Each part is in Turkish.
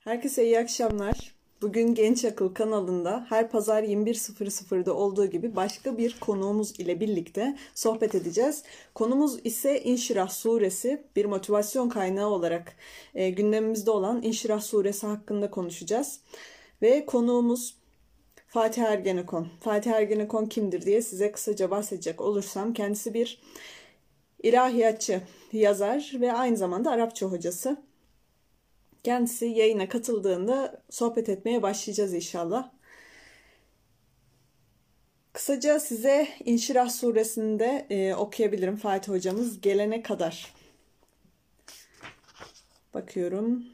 Herkese iyi akşamlar. Bugün Genç Akıl kanalında her pazar 21.00'da olduğu gibi başka bir konuğumuz ile birlikte sohbet edeceğiz. Konumuz ise İnşirah Suresi bir motivasyon kaynağı olarak e, gündemimizde olan İnşirah Suresi hakkında konuşacağız. Ve konuğumuz Fatih Ergenekon. Fatih Ergenekon kimdir diye size kısaca bahsedecek olursam kendisi bir ilahiyatçı, yazar ve aynı zamanda Arapça hocası. Kendisi yayına katıldığında sohbet etmeye başlayacağız inşallah. Kısaca size İnşirah suresinde e, okuyabilirim Fatih hocamız gelene kadar. Bakıyorum.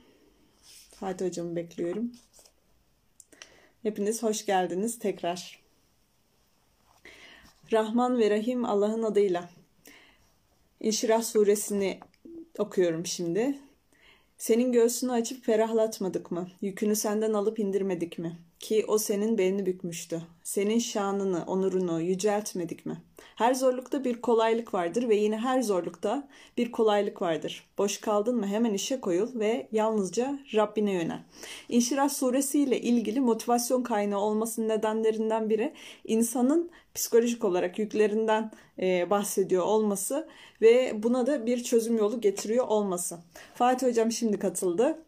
Fatih hocamı bekliyorum. Hepiniz hoş geldiniz tekrar. Rahman ve Rahim Allah'ın adıyla. İnşirah suresini okuyorum şimdi. Senin göğsünü açıp ferahlatmadık mı? Yükünü senden alıp indirmedik mi? Ki o senin belini bükmüştü. Senin şanını, onurunu yüceltmedik mi? Her zorlukta bir kolaylık vardır ve yine her zorlukta bir kolaylık vardır. Boş kaldın mı hemen işe koyul ve yalnızca Rabbine yönel. İnşirah suresi ile ilgili motivasyon kaynağı olmasının nedenlerinden biri insanın psikolojik olarak yüklerinden e, bahsediyor olması ve buna da bir çözüm yolu getiriyor olması. Fatih Hocam şimdi katıldı.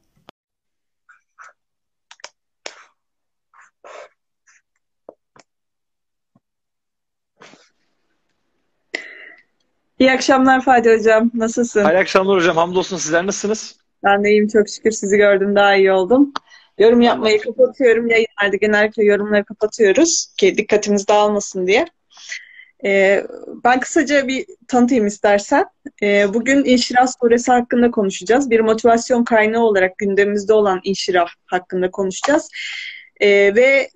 İyi akşamlar Fatih Hocam. Nasılsın? İyi akşamlar hocam. Hamdolsun. Sizler nasılsınız? Ben de iyiyim. Çok şükür sizi gördüm. Daha iyi oldum. Yorum yapmayı kapatıyorum. Yayınlarda genellikle yorumları kapatıyoruz ki dikkatimiz dağılmasın diye. Ee, ben kısaca bir tanıtayım istersen. Ee, bugün İnşirah Suresi hakkında konuşacağız. Bir motivasyon kaynağı olarak gündemimizde olan İnşirah hakkında konuşacağız. Ee, ve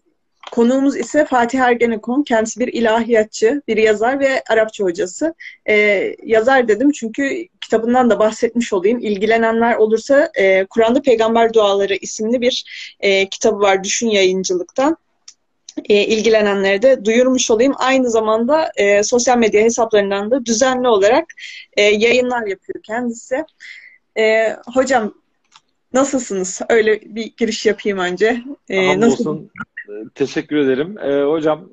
Konuğumuz ise Fatih Ergenekon. Kendisi bir ilahiyatçı, bir yazar ve Arapça hocası. Ee, yazar dedim çünkü kitabından da bahsetmiş olayım. İlgilenenler olursa e, Kur'an'da Peygamber Duaları isimli bir e, kitabı var Düşün Yayıncılık'tan. E, ilgilenenlere de duyurmuş olayım. Aynı zamanda e, sosyal medya hesaplarından da düzenli olarak e, yayınlar yapıyor kendisi. E, hocam nasılsınız? Öyle bir giriş yapayım önce. E, nasıl? Teşekkür ederim. Ee, hocam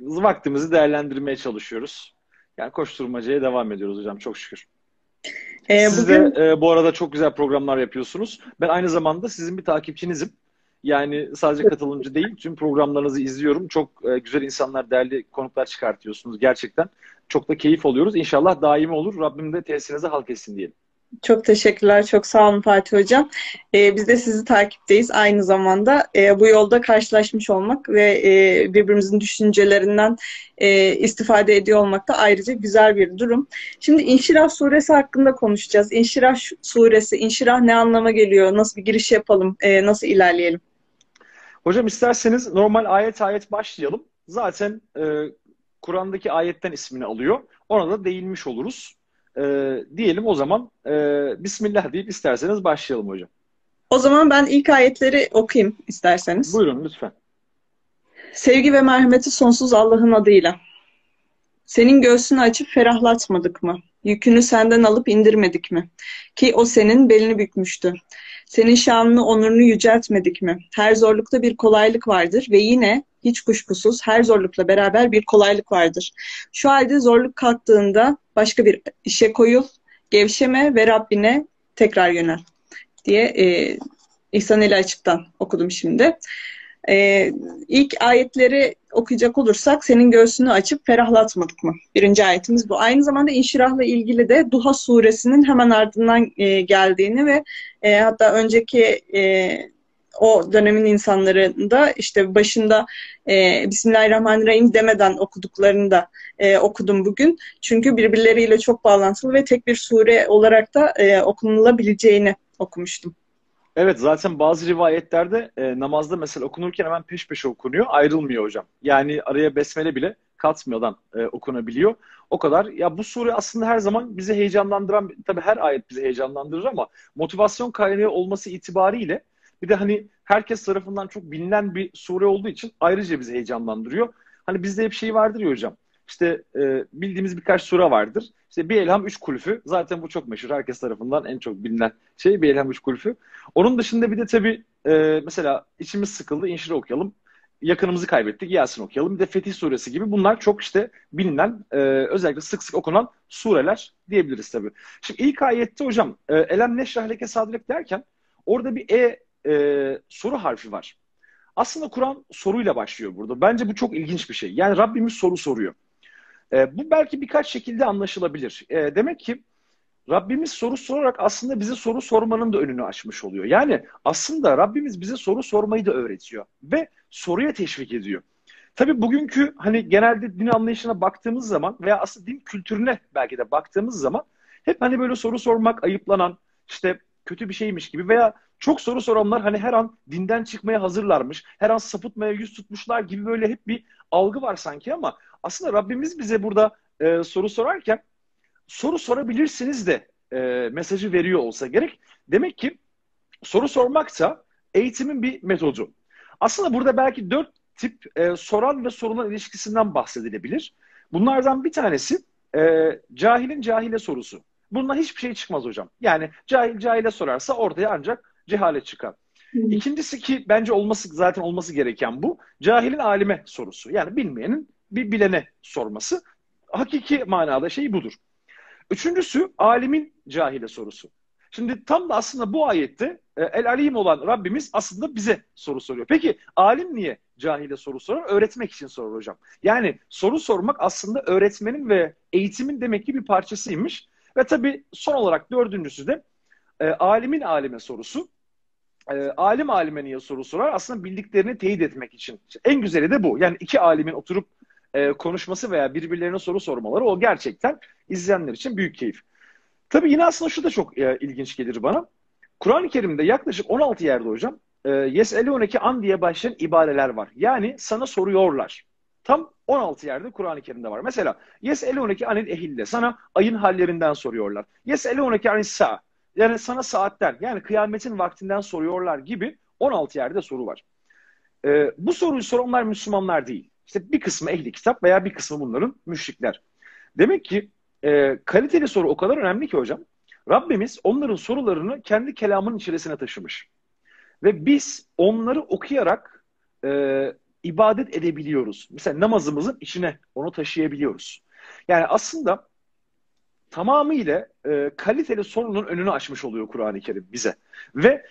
vaktimizi değerlendirmeye çalışıyoruz. Yani koşturmacaya devam ediyoruz hocam çok şükür. Ee, Siz bugün... de e, bu arada çok güzel programlar yapıyorsunuz. Ben aynı zamanda sizin bir takipçinizim. Yani sadece katılımcı değil, tüm programlarınızı izliyorum. Çok e, güzel insanlar, değerli konuklar çıkartıyorsunuz gerçekten. Çok da keyif alıyoruz. İnşallah daimi olur. Rabbim de tesirinize halk etsin diyelim. Çok teşekkürler. Çok sağ olun Fatih Hocam. Ee, biz de sizi takipteyiz. Aynı zamanda e, bu yolda karşılaşmış olmak ve e, birbirimizin düşüncelerinden e, istifade ediyor olmak da ayrıca güzel bir durum. Şimdi İnşirah Suresi hakkında konuşacağız. İnşirah Suresi, İnşirah ne anlama geliyor? Nasıl bir giriş yapalım? E, nasıl ilerleyelim? Hocam isterseniz normal ayet ayet başlayalım. Zaten e, Kur'an'daki ayetten ismini alıyor. Ona da değinmiş oluruz. E, diyelim o zaman e, Bismillah deyip isterseniz başlayalım hocam. O zaman ben ilk ayetleri okuyayım isterseniz. Buyurun lütfen. Sevgi ve merhameti sonsuz Allah'ın adıyla. Senin göğsünü açıp ferahlatmadık mı? Yükünü senden alıp indirmedik mi? Ki o senin belini bükmüştü. Senin şanını, onurunu yüceltmedik mi? Her zorlukta bir kolaylık vardır ve yine hiç kuşkusuz her zorlukla beraber bir kolaylık vardır. Şu halde zorluk kalktığında başka bir işe koyul, gevşeme ve Rabbine tekrar yönel diye e, İhsan eli açıktan okudum şimdi. E, ilk ayetleri okuyacak olursak senin göğsünü açıp ferahlatmadık mı? Birinci ayetimiz bu. Aynı zamanda inşirahla ilgili de Duha suresinin hemen ardından e, geldiğini ve e, hatta önceki e, o dönemin insanlarında işte başında e, Bismillahirrahmanirrahim demeden okuduklarını da e, okudum bugün. Çünkü birbirleriyle çok bağlantılı ve tek bir sure olarak da e, okunulabileceğini okumuştum. Evet zaten bazı rivayetlerde e, namazda mesela okunurken hemen peş peşe okunuyor ayrılmıyor hocam. Yani araya besmele bile katmadan e, okunabiliyor. O kadar. Ya bu sure aslında her zaman bizi heyecanlandıran, tabii her ayet bizi heyecanlandırır ama motivasyon kaynağı olması itibariyle bir de hani herkes tarafından çok bilinen bir sure olduğu için ayrıca bizi heyecanlandırıyor. Hani bizde hep şey vardır ya hocam. işte e, bildiğimiz birkaç sure vardır. İşte bir elham üç kulfü. Zaten bu çok meşhur. Herkes tarafından en çok bilinen şey bir elham üç kulfü. Onun dışında bir de tabii e, mesela içimiz sıkıldı. İnşir'i okuyalım. Yakınımızı kaybettik. Yasin okuyalım. Bir de Fetih suresi gibi. Bunlar çok işte bilinen, e, özellikle sık sık okunan sureler diyebiliriz tabii. Şimdi ilk ayette hocam e, elem neşrah leke sadrek derken orada bir e, e soru harfi var. Aslında Kur'an soruyla başlıyor burada. Bence bu çok ilginç bir şey. Yani Rabbimiz soru soruyor. E, bu belki birkaç şekilde anlaşılabilir. E, demek ki Rabbimiz soru sorarak aslında bize soru sormanın da önünü açmış oluyor. Yani aslında Rabbimiz bize soru sormayı da öğretiyor ve soruya teşvik ediyor. Tabii bugünkü hani genelde din anlayışına baktığımız zaman veya aslında din kültürüne belki de baktığımız zaman hep hani böyle soru sormak ayıplanan işte kötü bir şeymiş gibi veya çok soru soranlar hani her an dinden çıkmaya hazırlarmış, her an sapıtmaya yüz tutmuşlar gibi böyle hep bir algı var sanki ama aslında Rabbimiz bize burada e, soru sorarken soru sorabilirsiniz de e, mesajı veriyor olsa gerek. Demek ki soru sormaksa eğitimin bir metodu. Aslında burada belki dört tip e, soran ve sorulan ilişkisinden bahsedilebilir. Bunlardan bir tanesi e, cahilin cahile sorusu. Bundan hiçbir şey çıkmaz hocam. Yani cahil cahile sorarsa ortaya ancak cehalet çıkar. İkincisi ki bence olması zaten olması gereken bu. Cahilin alime sorusu. Yani bilmeyenin bir bilene sorması. Hakiki manada şey budur. Üçüncüsü alimin cahile sorusu. Şimdi tam da aslında bu ayette e, el alim olan Rabbimiz aslında bize soru soruyor. Peki alim niye cahile soru sorar? Öğretmek için sorar hocam. Yani soru sormak aslında öğretmenin ve eğitimin demek ki bir parçasıymış. Ve tabii son olarak dördüncüsü de e, alimin alime sorusu. E, alim alime niye soru sorar? Aslında bildiklerini teyit etmek için. En güzeli de bu. Yani iki alimin oturup e, konuşması veya birbirlerine soru sormaları o gerçekten izleyenler için büyük keyif. Tabii yine aslında şu da çok e, ilginç gelir bana. Kur'an-ı Kerim'de yaklaşık 16 yerde hocam e, Yes'elûneke an diye başlayan ibareler var. Yani sana soruyorlar. Tam 16 yerde Kur'an-ı Kerim'de var. Mesela Yes'elûneke anil ehille. Sana ayın hallerinden soruyorlar. Yes'elûneke anil sa. Yani sana saatten yani kıyametin vaktinden soruyorlar gibi 16 yerde soru var. E, bu soruyu soranlar Müslümanlar değil. İşte bir kısmı ehli kitap veya bir kısmı bunların müşrikler. Demek ki e, kaliteli soru o kadar önemli ki hocam. Rabbimiz onların sorularını kendi kelamının içerisine taşımış. Ve biz onları okuyarak e, ibadet edebiliyoruz. Mesela namazımızın içine onu taşıyabiliyoruz. Yani aslında tamamıyla e, kaliteli sorunun önünü açmış oluyor Kur'an-ı Kerim bize. Ve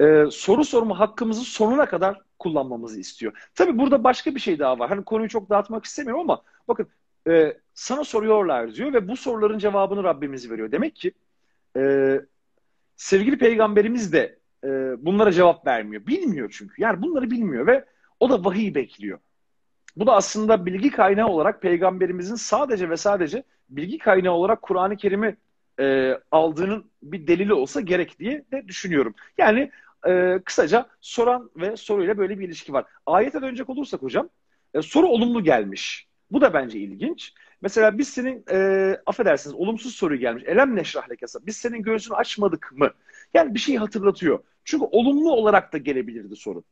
e, soru sorma hakkımızı sonuna kadar kullanmamızı istiyor. Tabii burada başka bir şey daha var. Hani konuyu çok dağıtmak istemiyorum ama bakın e, sana soruyorlar diyor ve bu soruların cevabını Rabbimiz veriyor. Demek ki e, sevgili peygamberimiz de e, bunlara cevap vermiyor. Bilmiyor çünkü. Yani bunları bilmiyor ve o da vahiy bekliyor. Bu da aslında bilgi kaynağı olarak peygamberimizin sadece ve sadece bilgi kaynağı olarak Kur'an-ı Kerim'i e, aldığının bir delili olsa gerek diye de düşünüyorum. Yani e, kısaca soran ve soruyla böyle bir ilişki var. Ayete dönecek olursak hocam, e, soru olumlu gelmiş. Bu da bence ilginç. Mesela biz senin, e, affedersiniz olumsuz soru gelmiş. Elem neşrah lekasa. Biz senin göğsünü açmadık mı? Yani bir şeyi hatırlatıyor. Çünkü olumlu olarak da gelebilirdi soru.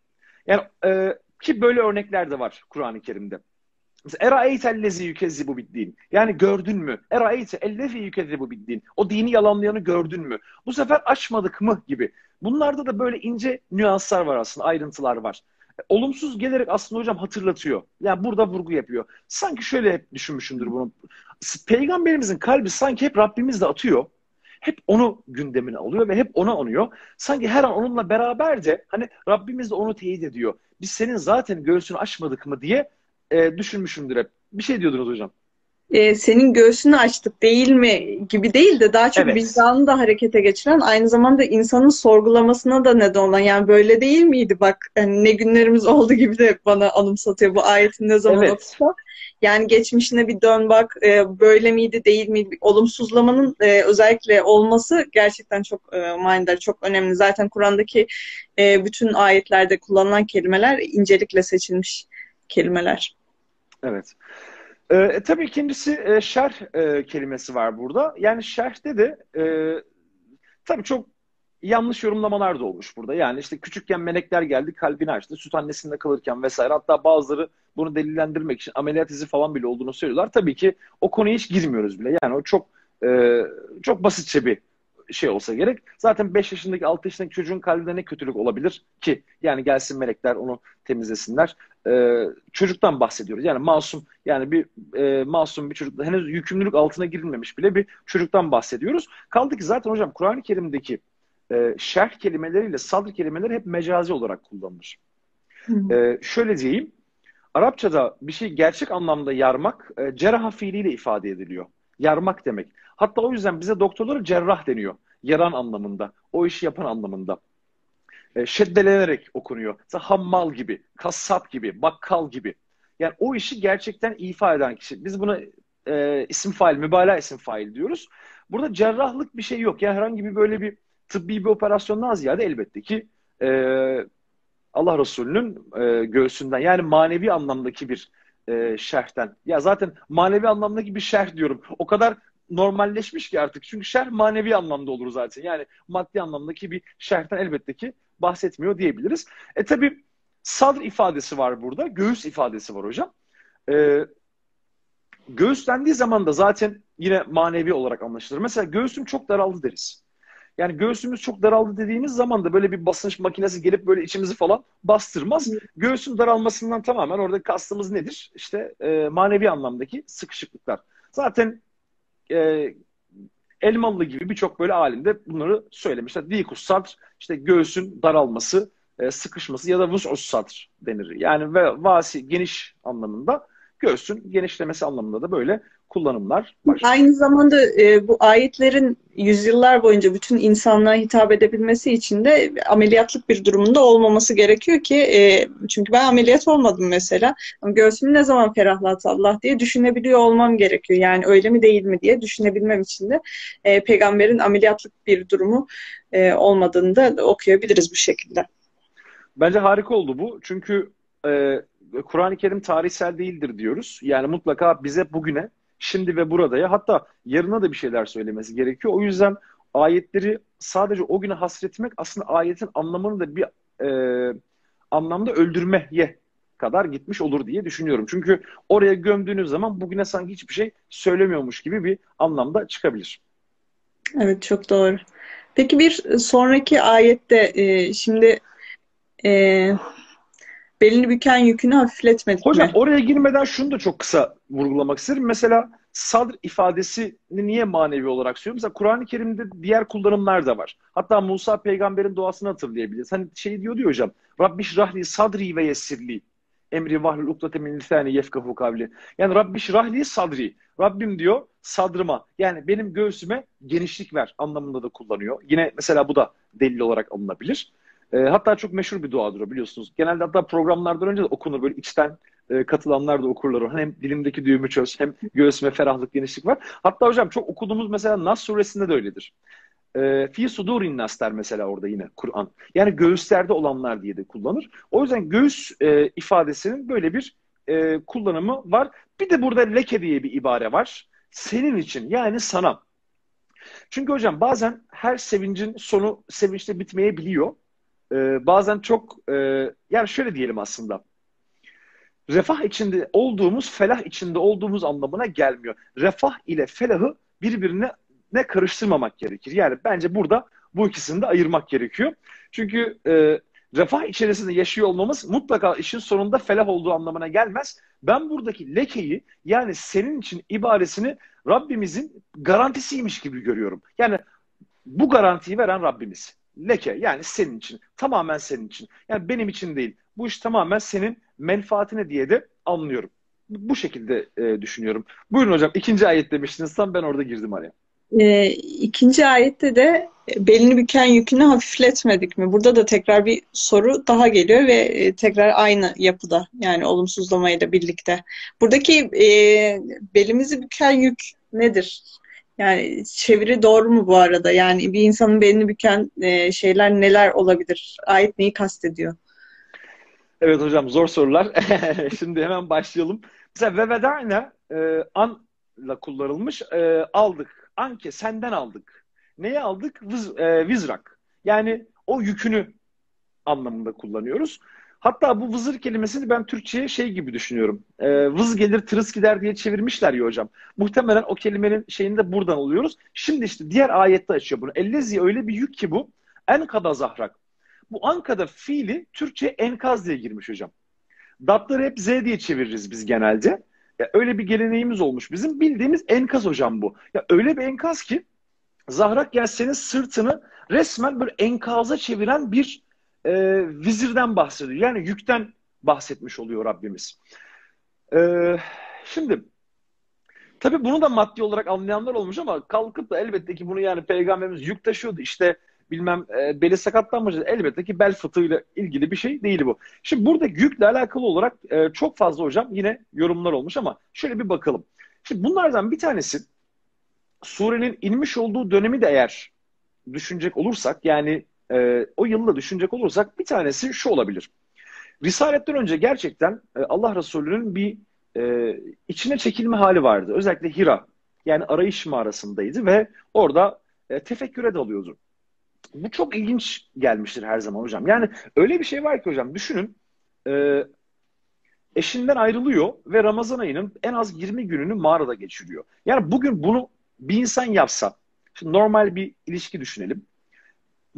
Yani e, ki böyle örnekler de var Kur'an-ı Kerim'de. Eraeyte ellezi yükezzibu biddin. Yani gördün mü? Eraeyte ellezi yükezzibu biddin. O dini yalanlayanı gördün mü? Bu sefer açmadık mı gibi. Bunlarda da böyle ince nüanslar var aslında, ayrıntılar var. Olumsuz gelerek aslında hocam hatırlatıyor. Yani burada vurgu yapıyor. Sanki şöyle hep düşünmüşümdür bunu. Peygamberimizin kalbi sanki hep Rabbimizle atıyor. Hep onu gündemine alıyor ve hep ona anıyor. Sanki her an onunla beraber de hani Rabbimiz de onu teyit ediyor. Biz senin zaten göğsünü açmadık mı diye e, düşünmüşümdür hep. Bir şey diyordunuz hocam. E, senin göğsünü açtık değil mi gibi değil de daha çok evet. vicdanı da harekete geçiren aynı zamanda insanın sorgulamasına da neden olan yani böyle değil miydi bak yani ne günlerimiz oldu gibi de bana anımsatıyor bu ayetin ne zaman evet. okusa. Yani geçmişine bir dön bak e, böyle miydi değil miydi olumsuzlamanın e, özellikle olması gerçekten çok e, manidar çok önemli. Zaten Kur'an'daki e, bütün ayetlerde kullanılan kelimeler incelikle seçilmiş kelimeler. Evet. Ee, tabii ikincisi e, şerh e, kelimesi var burada. Yani şerhte de e, tabii çok yanlış yorumlamalar da olmuş burada. Yani işte küçükken melekler geldi kalbini açtı. Süt annesinde kalırken vesaire. Hatta bazıları bunu delillendirmek için ameliyat izi falan bile olduğunu söylüyorlar. Tabii ki o konuya hiç girmiyoruz bile. Yani o çok e, çok basitçe bir şey olsa gerek. Zaten 5 yaşındaki 6 yaşındaki çocuğun kalbinde ne kötülük olabilir ki? Yani gelsin melekler onu temizlesinler. Ee, çocuktan bahsediyoruz. Yani masum yani bir e, masum bir çocuk henüz yükümlülük altına girilmemiş bile bir çocuktan bahsediyoruz. Kaldı ki zaten hocam Kur'an-ı Kerim'deki e, şerh kelimeleriyle sadr kelimeleri hep mecazi olarak kullanılır. E, şöyle diyeyim. Arapçada bir şey gerçek anlamda yarmak e, cerrah fiiliyle ifade ediliyor. Yarmak demek. Hatta o yüzden bize doktorlara cerrah deniyor. Yaran anlamında. O işi yapan anlamında. E, şeddelenerek okunuyor. Mesela hammal gibi, kassap gibi, bakkal gibi. Yani o işi gerçekten ifa eden kişi. Biz buna e, isim fail, mübalağa isim fail diyoruz. Burada cerrahlık bir şey yok. Yani herhangi bir böyle bir tıbbi bir operasyondan ziyade elbette ki e, Allah Resulü'nün e, göğsünden yani manevi anlamdaki bir e, şerhten. Ya zaten manevi anlamdaki bir şerh diyorum. O kadar normalleşmiş ki artık. Çünkü şerh manevi anlamda olur zaten. Yani maddi anlamdaki bir şerhten elbette ki bahsetmiyor diyebiliriz. E tabi sadr ifadesi var burada. Göğüs ifadesi var hocam. E, göğüs dendiği zaman da zaten yine manevi olarak anlaşılır. Mesela göğsüm çok daraldı deriz. Yani göğsümüz çok daraldı dediğimiz zaman da böyle bir basınç makinesi gelip böyle içimizi falan bastırmaz. Göğsün daralmasından tamamen orada kastımız nedir? İşte e, manevi anlamdaki sıkışıklıklar. Zaten e, Elmalı gibi birçok böyle alimde bunları söylemişler. Dikus sadr, işte göğsün daralması, e, sıkışması ya da vus'us sadr denir. Yani ve vasi, geniş anlamında göğsün genişlemesi anlamında da böyle kullanımlar var. Aynı zamanda e, bu ayetlerin yüzyıllar boyunca bütün insanlığa hitap edebilmesi için de ameliyatlık bir durumunda olmaması gerekiyor ki e, çünkü ben ameliyat olmadım mesela. Göğsümü ne zaman ferahlat Allah diye düşünebiliyor olmam gerekiyor. Yani öyle mi değil mi diye düşünebilmem için de e, peygamberin ameliyatlık bir durumu e, olmadığını da okuyabiliriz bu şekilde. Bence harika oldu bu. Çünkü e, Kur'an-ı Kerim tarihsel değildir diyoruz. Yani mutlaka bize bugüne şimdi ve burada ya hatta yarına da bir şeyler söylemesi gerekiyor. O yüzden ayetleri sadece o güne hasretmek aslında ayetin anlamını da bir e, anlamda öldürmeye kadar gitmiş olur diye düşünüyorum. Çünkü oraya gömdüğünüz zaman bugüne sanki hiçbir şey söylemiyormuş gibi bir anlamda çıkabilir. Evet çok doğru. Peki bir sonraki ayette e, şimdi e, belini büken yükünü hafifletmedik Hocam mi? oraya girmeden şunu da çok kısa vurgulamak isterim. Mesela sadr ifadesini niye manevi olarak söylüyorum? Mesela Kur'an-ı Kerim'de diğer kullanımlar da var. Hatta Musa peygamberin duasını hatırlayabiliriz. Hani şey diyor diyor hocam. Rabbiş rahli sadri ve yessirli. Emri vahlul ukdate min lisani yefkahu kavli. Yani Rabbiş rahli sadri. Rabbim diyor sadrıma yani benim göğsüme genişlik ver anlamında da kullanıyor. Yine mesela bu da delil olarak alınabilir. E, hatta çok meşhur bir duadır o biliyorsunuz. Genelde hatta programlardan önce de okunur böyle içten e, katılanlar da okurlar o. Hem dilimdeki düğümü çöz hem göğsüme ferahlık, genişlik var. Hatta hocam çok okuduğumuz mesela Nas suresinde de öyledir. E, Fi sudurin nas mesela orada yine Kur'an. Yani göğüslerde olanlar diye de kullanır. O yüzden göğüs e, ifadesinin böyle bir e, kullanımı var. Bir de burada leke diye bir ibare var. Senin için yani sana. Çünkü hocam bazen her sevincin sonu sevinçle bitmeyebiliyor e, bazen çok e, yani şöyle diyelim aslında refah içinde olduğumuz felah içinde olduğumuz anlamına gelmiyor. Refah ile felahı birbirine ne karıştırmamak gerekir. Yani bence burada bu ikisini de ayırmak gerekiyor. Çünkü e, refah içerisinde yaşıyor olmamız mutlaka işin sonunda felah olduğu anlamına gelmez. Ben buradaki lekeyi yani senin için ibaresini Rabbimizin garantisiymiş gibi görüyorum. Yani bu garantiyi veren Rabbimiz leke yani senin için. Tamamen senin için. Yani benim için değil. Bu iş tamamen senin menfaatine diye de anlıyorum. Bu şekilde e, düşünüyorum. Buyurun hocam ikinci ayet demiştiniz tam ben orada girdim araya. E, ikinci ayette de belini büken yükünü hafifletmedik mi? Burada da tekrar bir soru daha geliyor ve e, tekrar aynı yapıda yani olumsuzlamayla birlikte. Buradaki e, belimizi büken yük nedir? Yani çeviri doğru mu bu arada? Yani bir insanın belini büken e, şeyler neler olabilir? Ayet neyi kastediyor? Evet hocam zor sorular. Şimdi hemen başlayalım. Mesela ve veda'ne e, anla kullanılmış e, aldık. Anke senden aldık. Neyi aldık? Viz, e, vizrak. Yani o yükünü anlamında kullanıyoruz. Hatta bu vızır kelimesini ben Türkçe'ye şey gibi düşünüyorum. E, vız gelir tırıs gider diye çevirmişler ya hocam. Muhtemelen o kelimenin şeyini de buradan alıyoruz. Şimdi işte diğer ayette açıyor bunu. Ellezi öyle bir yük ki bu. Enkada zahrak. Bu ankada fiili Türkçe enkaz diye girmiş hocam. Datları hep Z diye çeviririz biz genelde. Ya öyle bir geleneğimiz olmuş bizim. Bildiğimiz enkaz hocam bu. Ya öyle bir enkaz ki Zahrak senin sırtını resmen böyle enkaza çeviren bir e, vizirden bahsediyor. Yani yükten bahsetmiş oluyor Rabbimiz. E, şimdi tabii bunu da maddi olarak anlayanlar olmuş ama kalkıp da elbette ki bunu yani peygamberimiz yük taşıyordu. İşte bilmem e, beli sakatlanmış. Elbette ki bel fıtığıyla ilgili bir şey değil bu. Şimdi burada yükle alakalı olarak e, çok fazla hocam yine yorumlar olmuş ama şöyle bir bakalım. Şimdi bunlardan bir tanesi surenin inmiş olduğu dönemi de eğer düşünecek olursak yani e, o yılla düşünecek olursak bir tanesi şu olabilir. Risaletten önce gerçekten e, Allah Resulü'nün bir e, içine çekilme hali vardı. Özellikle Hira yani arayış mağarasındaydı ve orada e, tefekküre dalıyordu. Bu çok ilginç gelmiştir her zaman hocam. Yani öyle bir şey var ki hocam düşünün e, eşinden ayrılıyor ve Ramazan ayının en az 20 gününü mağarada geçiriyor. Yani bugün bunu bir insan yapsa, şimdi normal bir ilişki düşünelim.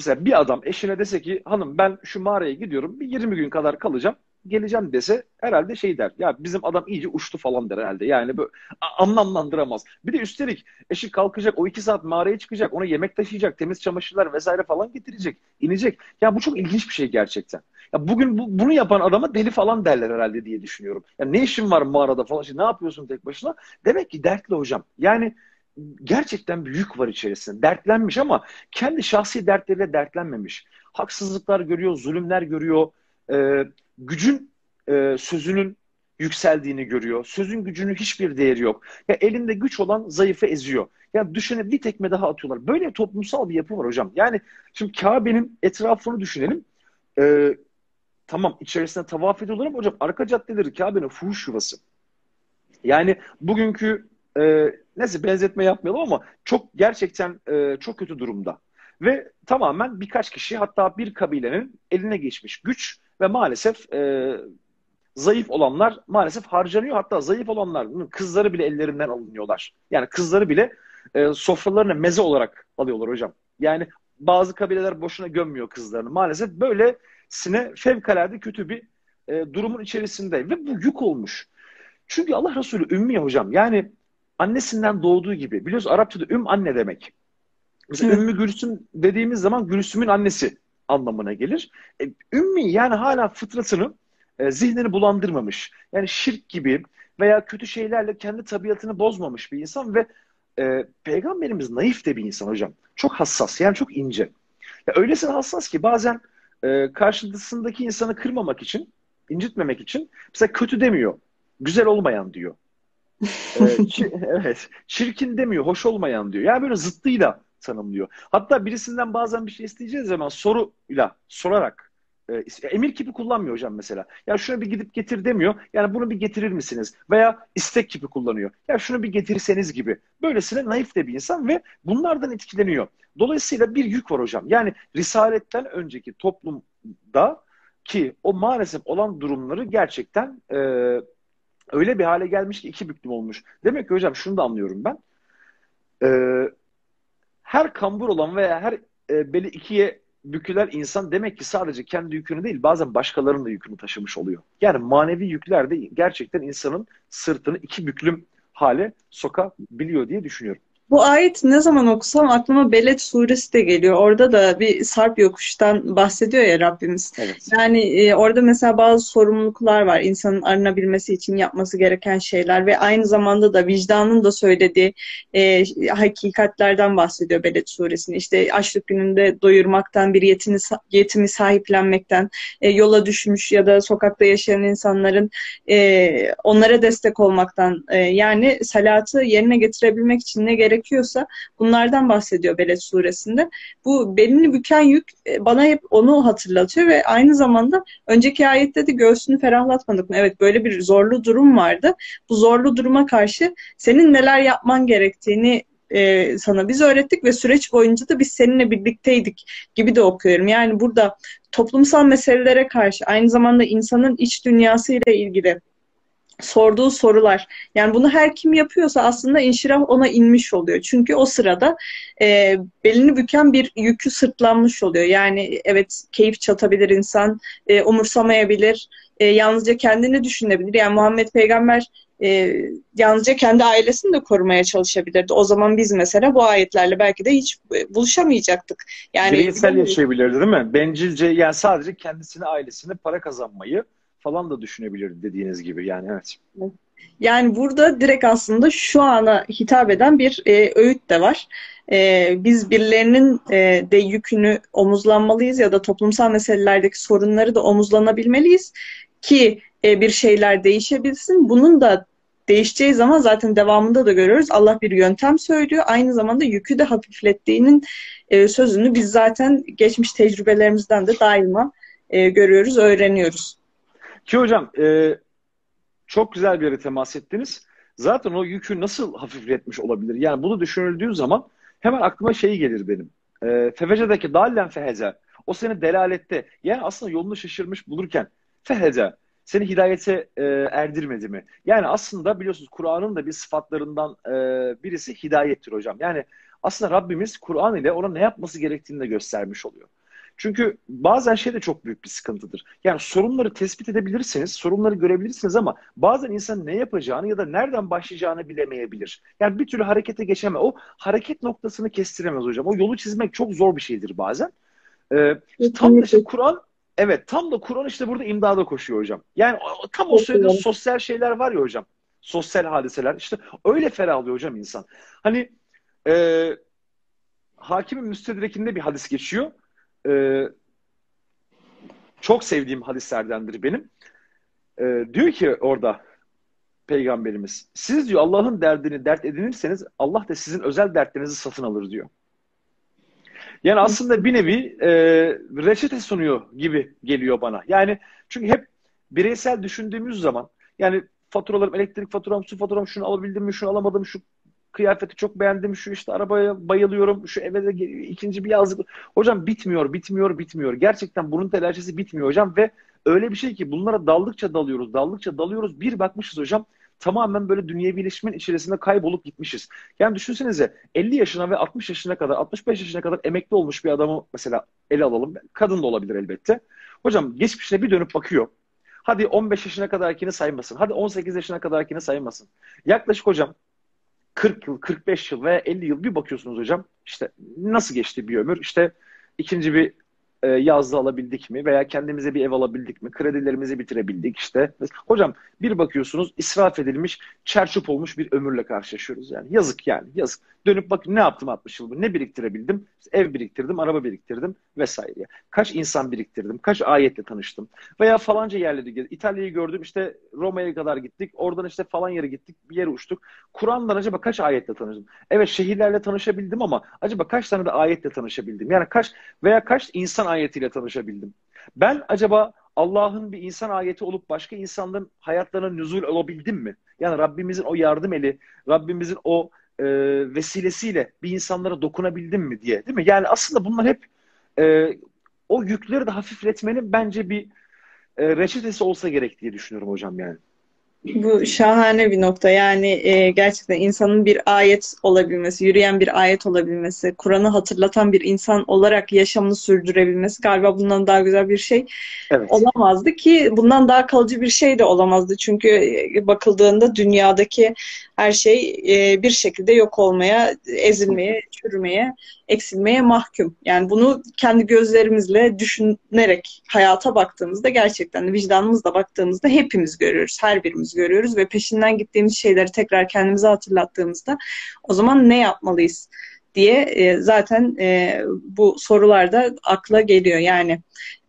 Mesela bir adam eşine dese ki hanım ben şu mağaraya gidiyorum bir 20 gün kadar kalacağım geleceğim dese herhalde şey der. Ya bizim adam iyice uçtu falan der herhalde. Yani böyle anlamlandıramaz. Bir de üstelik eşi kalkacak o iki saat mağaraya çıkacak. Ona yemek taşıyacak. Temiz çamaşırlar vesaire falan getirecek. inecek. Ya bu çok ilginç bir şey gerçekten. Ya bugün bu, bunu yapan adama deli falan derler herhalde diye düşünüyorum. Ya ne işin var mağarada falan. Şimdi ne yapıyorsun tek başına? Demek ki dertli hocam. Yani gerçekten büyük var içerisinde. Dertlenmiş ama kendi şahsi dertleriyle dertlenmemiş. Haksızlıklar görüyor, zulümler görüyor. E, gücün e, sözünün yükseldiğini görüyor. Sözün gücünün hiçbir değeri yok. Ya elinde güç olan zayıfı eziyor. Ya düşüne bir tekme daha atıyorlar. Böyle toplumsal bir yapı var hocam. Yani şimdi Kabe'nin etrafını düşünelim. Ee, tamam içerisinde tavaf ediyorlar ama hocam arka caddeleri Kabe'nin fuhuş yuvası. Yani bugünkü e, neyse benzetme yapmayalım ama çok gerçekten e, çok kötü durumda. Ve tamamen birkaç kişi hatta bir kabilenin eline geçmiş güç ve maalesef e, zayıf olanlar maalesef harcanıyor. Hatta zayıf olanlar kızları bile ellerinden alınıyorlar. Yani kızları bile e, sofralarına meze olarak alıyorlar hocam. Yani bazı kabileler boşuna gömmüyor kızlarını. Maalesef böylesine fevkalade kötü bir e, durumun içerisinde ve bu yük olmuş. Çünkü Allah Resulü ümmi hocam. Yani annesinden doğduğu gibi. Biliyorsunuz Arapçada üm anne demek. Mesela Ümmü Gülsüm dediğimiz zaman Gülsüm'ün annesi anlamına gelir. E, ümmi yani hala fıtratını, e, zihnini bulandırmamış. Yani şirk gibi veya kötü şeylerle kendi tabiatını bozmamış bir insan ve e, peygamberimiz naif de bir insan hocam. Çok hassas yani çok ince. Ya öylesine hassas ki bazen e, karşısındaki insanı kırmamak için, incitmemek için mesela kötü demiyor. Güzel olmayan diyor. evet. Çirkin demiyor, hoş olmayan diyor. Yani böyle zıttıyla tanımlıyor. Hatta birisinden bazen bir şey isteyeceğiz zaman soruyla, sorarak e, emir kipi kullanmıyor hocam mesela. Ya şunu bir gidip getir demiyor. Yani bunu bir getirir misiniz? Veya istek kipi kullanıyor. Ya şunu bir getirseniz gibi. Böylesine naif de bir insan ve bunlardan etkileniyor. Dolayısıyla bir yük var hocam. Yani risaletten önceki toplumda ki o maalesef olan durumları gerçekten e, öyle bir hale gelmiş ki iki büklüm olmuş. Demek ki hocam şunu da anlıyorum ben. E, her kambur olan veya her e, beli ikiye bükülen insan demek ki sadece kendi yükünü değil bazen başkalarının da yükünü taşımış oluyor. Yani manevi yükler de gerçekten insanın sırtını iki büklüm hale sokabiliyor diye düşünüyorum. Bu ayet ne zaman okusam aklıma Beled suresi de geliyor. Orada da bir sarp yokuştan bahsediyor ya Rabbimiz. Evet. Yani e, orada mesela bazı sorumluluklar var insanın arınabilmesi için yapması gereken şeyler ve aynı zamanda da vicdanın da söylediği e, hakikatlerden bahsediyor Beled suresinde. İşte açlık gününde doyurmaktan, bir yetimi, yetimi sahiplenmekten, e, yola düşmüş ya da sokakta yaşayan insanların e, onlara destek olmaktan e, yani salatı yerine getirebilmek için ne gerek gerekiyorsa bunlardan bahsediyor Beled suresinde. Bu belini büken yük e, bana hep onu hatırlatıyor ve aynı zamanda önceki ayette de göğsünü ferahlatmadık mı? Evet böyle bir zorlu durum vardı. Bu zorlu duruma karşı senin neler yapman gerektiğini e, sana biz öğrettik ve süreç boyunca da biz seninle birlikteydik gibi de okuyorum. Yani burada toplumsal meselelere karşı aynı zamanda insanın iç dünyasıyla ilgili sorduğu sorular. Yani bunu her kim yapıyorsa aslında inşirah ona inmiş oluyor. Çünkü o sırada e, belini büken bir yükü sırtlanmış oluyor. Yani evet keyif çatabilir insan, e, umursamayabilir, e, yalnızca kendini düşünebilir. Yani Muhammed Peygamber e, yalnızca kendi ailesini de korumaya çalışabilirdi. O zaman biz mesela bu ayetlerle belki de hiç e, buluşamayacaktık. Yani bireysel yaşayabilirdi değil mi? Bencilce yani sadece kendisini, ailesini para kazanmayı falan da düşünebilir dediğiniz gibi yani evet. Yani burada direkt aslında şu ana hitap eden bir e, öğüt de var. E, biz birilerinin e, de yükünü omuzlanmalıyız ya da toplumsal meselelerdeki sorunları da omuzlanabilmeliyiz ki e, bir şeyler değişebilsin. Bunun da değişeceği zaman zaten devamında da görüyoruz. Allah bir yöntem söylüyor. Aynı zamanda yükü de hafiflettiğinin e, sözünü biz zaten geçmiş tecrübelerimizden de daima e, görüyoruz, öğreniyoruz. Ki hocam e, çok güzel bir yere temas ettiniz. Zaten o yükü nasıl hafifletmiş olabilir? Yani bunu düşünüldüğü zaman hemen aklıma şey gelir benim. E, Fevece'deki dallen feheze. O seni delalette yani aslında yolunu şaşırmış bulurken feheze seni hidayete e, erdirmedi mi? Yani aslında biliyorsunuz Kur'an'ın da bir sıfatlarından e, birisi hidayettir hocam. Yani aslında Rabbimiz Kur'an ile ona ne yapması gerektiğini de göstermiş oluyor. Çünkü bazen şey de çok büyük bir sıkıntıdır. Yani sorunları tespit edebilirsiniz, sorunları görebilirsiniz ama bazen insan ne yapacağını ya da nereden başlayacağını bilemeyebilir. Yani bir türlü harekete geçeme. O hareket noktasını kestiremez hocam. O yolu çizmek çok zor bir şeydir bazen. Ee, tam da işte Kur'an Evet tam da Kur'an işte burada imdada koşuyor hocam. Yani tam o sırada sosyal şeyler var ya hocam. Sosyal hadiseler. işte öyle ferahlıyor hocam insan. Hani e, hakimin müstedrekinde bir hadis geçiyor e, çok sevdiğim hadislerdendir benim. E, diyor ki orada peygamberimiz siz diyor Allah'ın derdini dert edinirseniz Allah da sizin özel dertlerinizi satın alır diyor. Yani aslında bir nevi e, reçete sunuyor gibi geliyor bana. Yani çünkü hep bireysel düşündüğümüz zaman yani faturalarım, elektrik faturam, su faturam şunu alabildim mi, şunu alamadım, şu kıyafeti çok beğendim, şu işte arabaya bayılıyorum, şu eve de ikinci bir yazlık. Hocam bitmiyor, bitmiyor, bitmiyor. Gerçekten bunun telaşesi bitmiyor hocam ve öyle bir şey ki bunlara daldıkça dalıyoruz, daldıkça dalıyoruz. Bir bakmışız hocam tamamen böyle dünyevi ilişkimin içerisinde kaybolup gitmişiz. Yani düşünsenize 50 yaşına ve 60 yaşına kadar, 65 yaşına kadar emekli olmuş bir adamı mesela ele alalım. Kadın da olabilir elbette. Hocam geçmişine bir dönüp bakıyor. Hadi 15 yaşına kadarkini saymasın. Hadi 18 yaşına kadarkini saymasın. Yaklaşık hocam 40 yıl, 45 yıl veya 50 yıl bir bakıyorsunuz hocam. İşte nasıl geçti bir ömür? İşte ikinci bir e, yazdı alabildik mi? Veya kendimize bir ev alabildik mi? Kredilerimizi bitirebildik işte. Hocam bir bakıyorsunuz israf edilmiş, çerçöp olmuş bir ömürle karşılaşıyoruz yani. Yazık yani yazık. Dönüp bakın ne yaptım 60 yıl? Ne biriktirebildim? Ev biriktirdim, araba biriktirdim vesaire. Kaç insan biriktirdim? Kaç ayetle tanıştım? Veya falanca yerleri İtalya'yı gördüm işte Roma'ya kadar gittik. Oradan işte falan yere gittik. Bir yere uçtuk. Kur'an'dan acaba kaç ayetle tanıştım? Evet şehirlerle tanışabildim ama acaba kaç tane de ayetle tanışabildim? Yani kaç veya kaç insan ayetiyle tanışabildim? Ben acaba Allah'ın bir insan ayeti olup başka insanların hayatlarına nüzul olabildim mi? Yani Rabbimizin o yardım eli, Rabbimizin o e, vesilesiyle bir insanlara dokunabildim mi diye değil mi? Yani aslında bunlar hep e, o yükleri de hafifletmenin bence bir e, reçetesi olsa gerek diye düşünüyorum hocam yani. Bu şahane bir nokta. Yani e, gerçekten insanın bir ayet olabilmesi, yürüyen bir ayet olabilmesi, Kur'an'ı hatırlatan bir insan olarak yaşamını sürdürebilmesi galiba bundan daha güzel bir şey evet. olamazdı ki bundan daha kalıcı bir şey de olamazdı. Çünkü e, bakıldığında dünyadaki her şey e, bir şekilde yok olmaya, ezilmeye, çürümeye, eksilmeye mahkum. Yani bunu kendi gözlerimizle düşünerek hayata baktığımızda gerçekten vicdanımızla baktığımızda hepimiz görüyoruz. Her birimiz görüyoruz ve peşinden gittiğimiz şeyleri tekrar kendimize hatırlattığımızda o zaman ne yapmalıyız diye e, zaten e, bu sorularda akla geliyor. Yani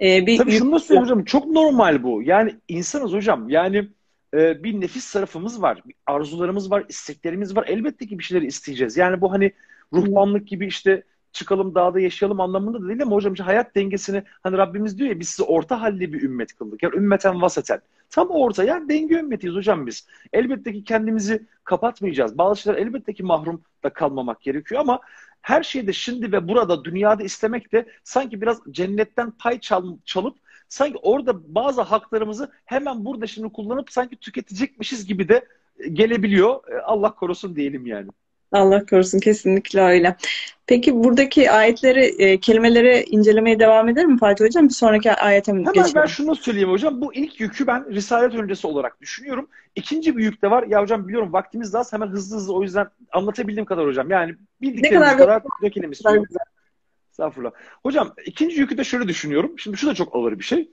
e, bir Tabii şunu da söyleyeyim çok normal bu. Yani insanız hocam. Yani e, bir nefis tarafımız var. Bir arzularımız var, isteklerimiz var. Elbette ki bir şeyleri isteyeceğiz. Yani bu hani ruhbanlık gibi işte çıkalım dağda yaşayalım anlamında da değil ama hocam işte hayat dengesini hani Rabbimiz diyor ya biz sizi orta halli bir ümmet kıldık. Yani ümmeten vasaten. Tam orta yani denge ümmetiyiz hocam biz. Elbette ki kendimizi kapatmayacağız. Bazı şeyler elbette ki mahrum da kalmamak gerekiyor ama her şeyde şimdi ve burada dünyada istemek de sanki biraz cennetten pay çal, çalıp sanki orada bazı haklarımızı hemen burada şimdi kullanıp sanki tüketecekmişiz gibi de gelebiliyor. E, Allah korusun diyelim yani. Allah korusun kesinlikle öyle. Peki buradaki ayetleri, e, kelimeleri incelemeye devam eder mi Fatih Hocam? Bir sonraki ayete mi Hemen geçelim? ben şunu söyleyeyim hocam. Bu ilk yükü ben Risalet öncesi olarak düşünüyorum. İkinci bir yük de var. Ya hocam biliyorum vaktimiz az. Hemen hızlı hızlı o yüzden anlatabildiğim kadar hocam. Yani bildiklerimiz ne kadar, kadar dökelim istiyorum. Estağfurullah. Hocam ikinci yükü de şöyle düşünüyorum. Şimdi şu da çok ağır bir şey.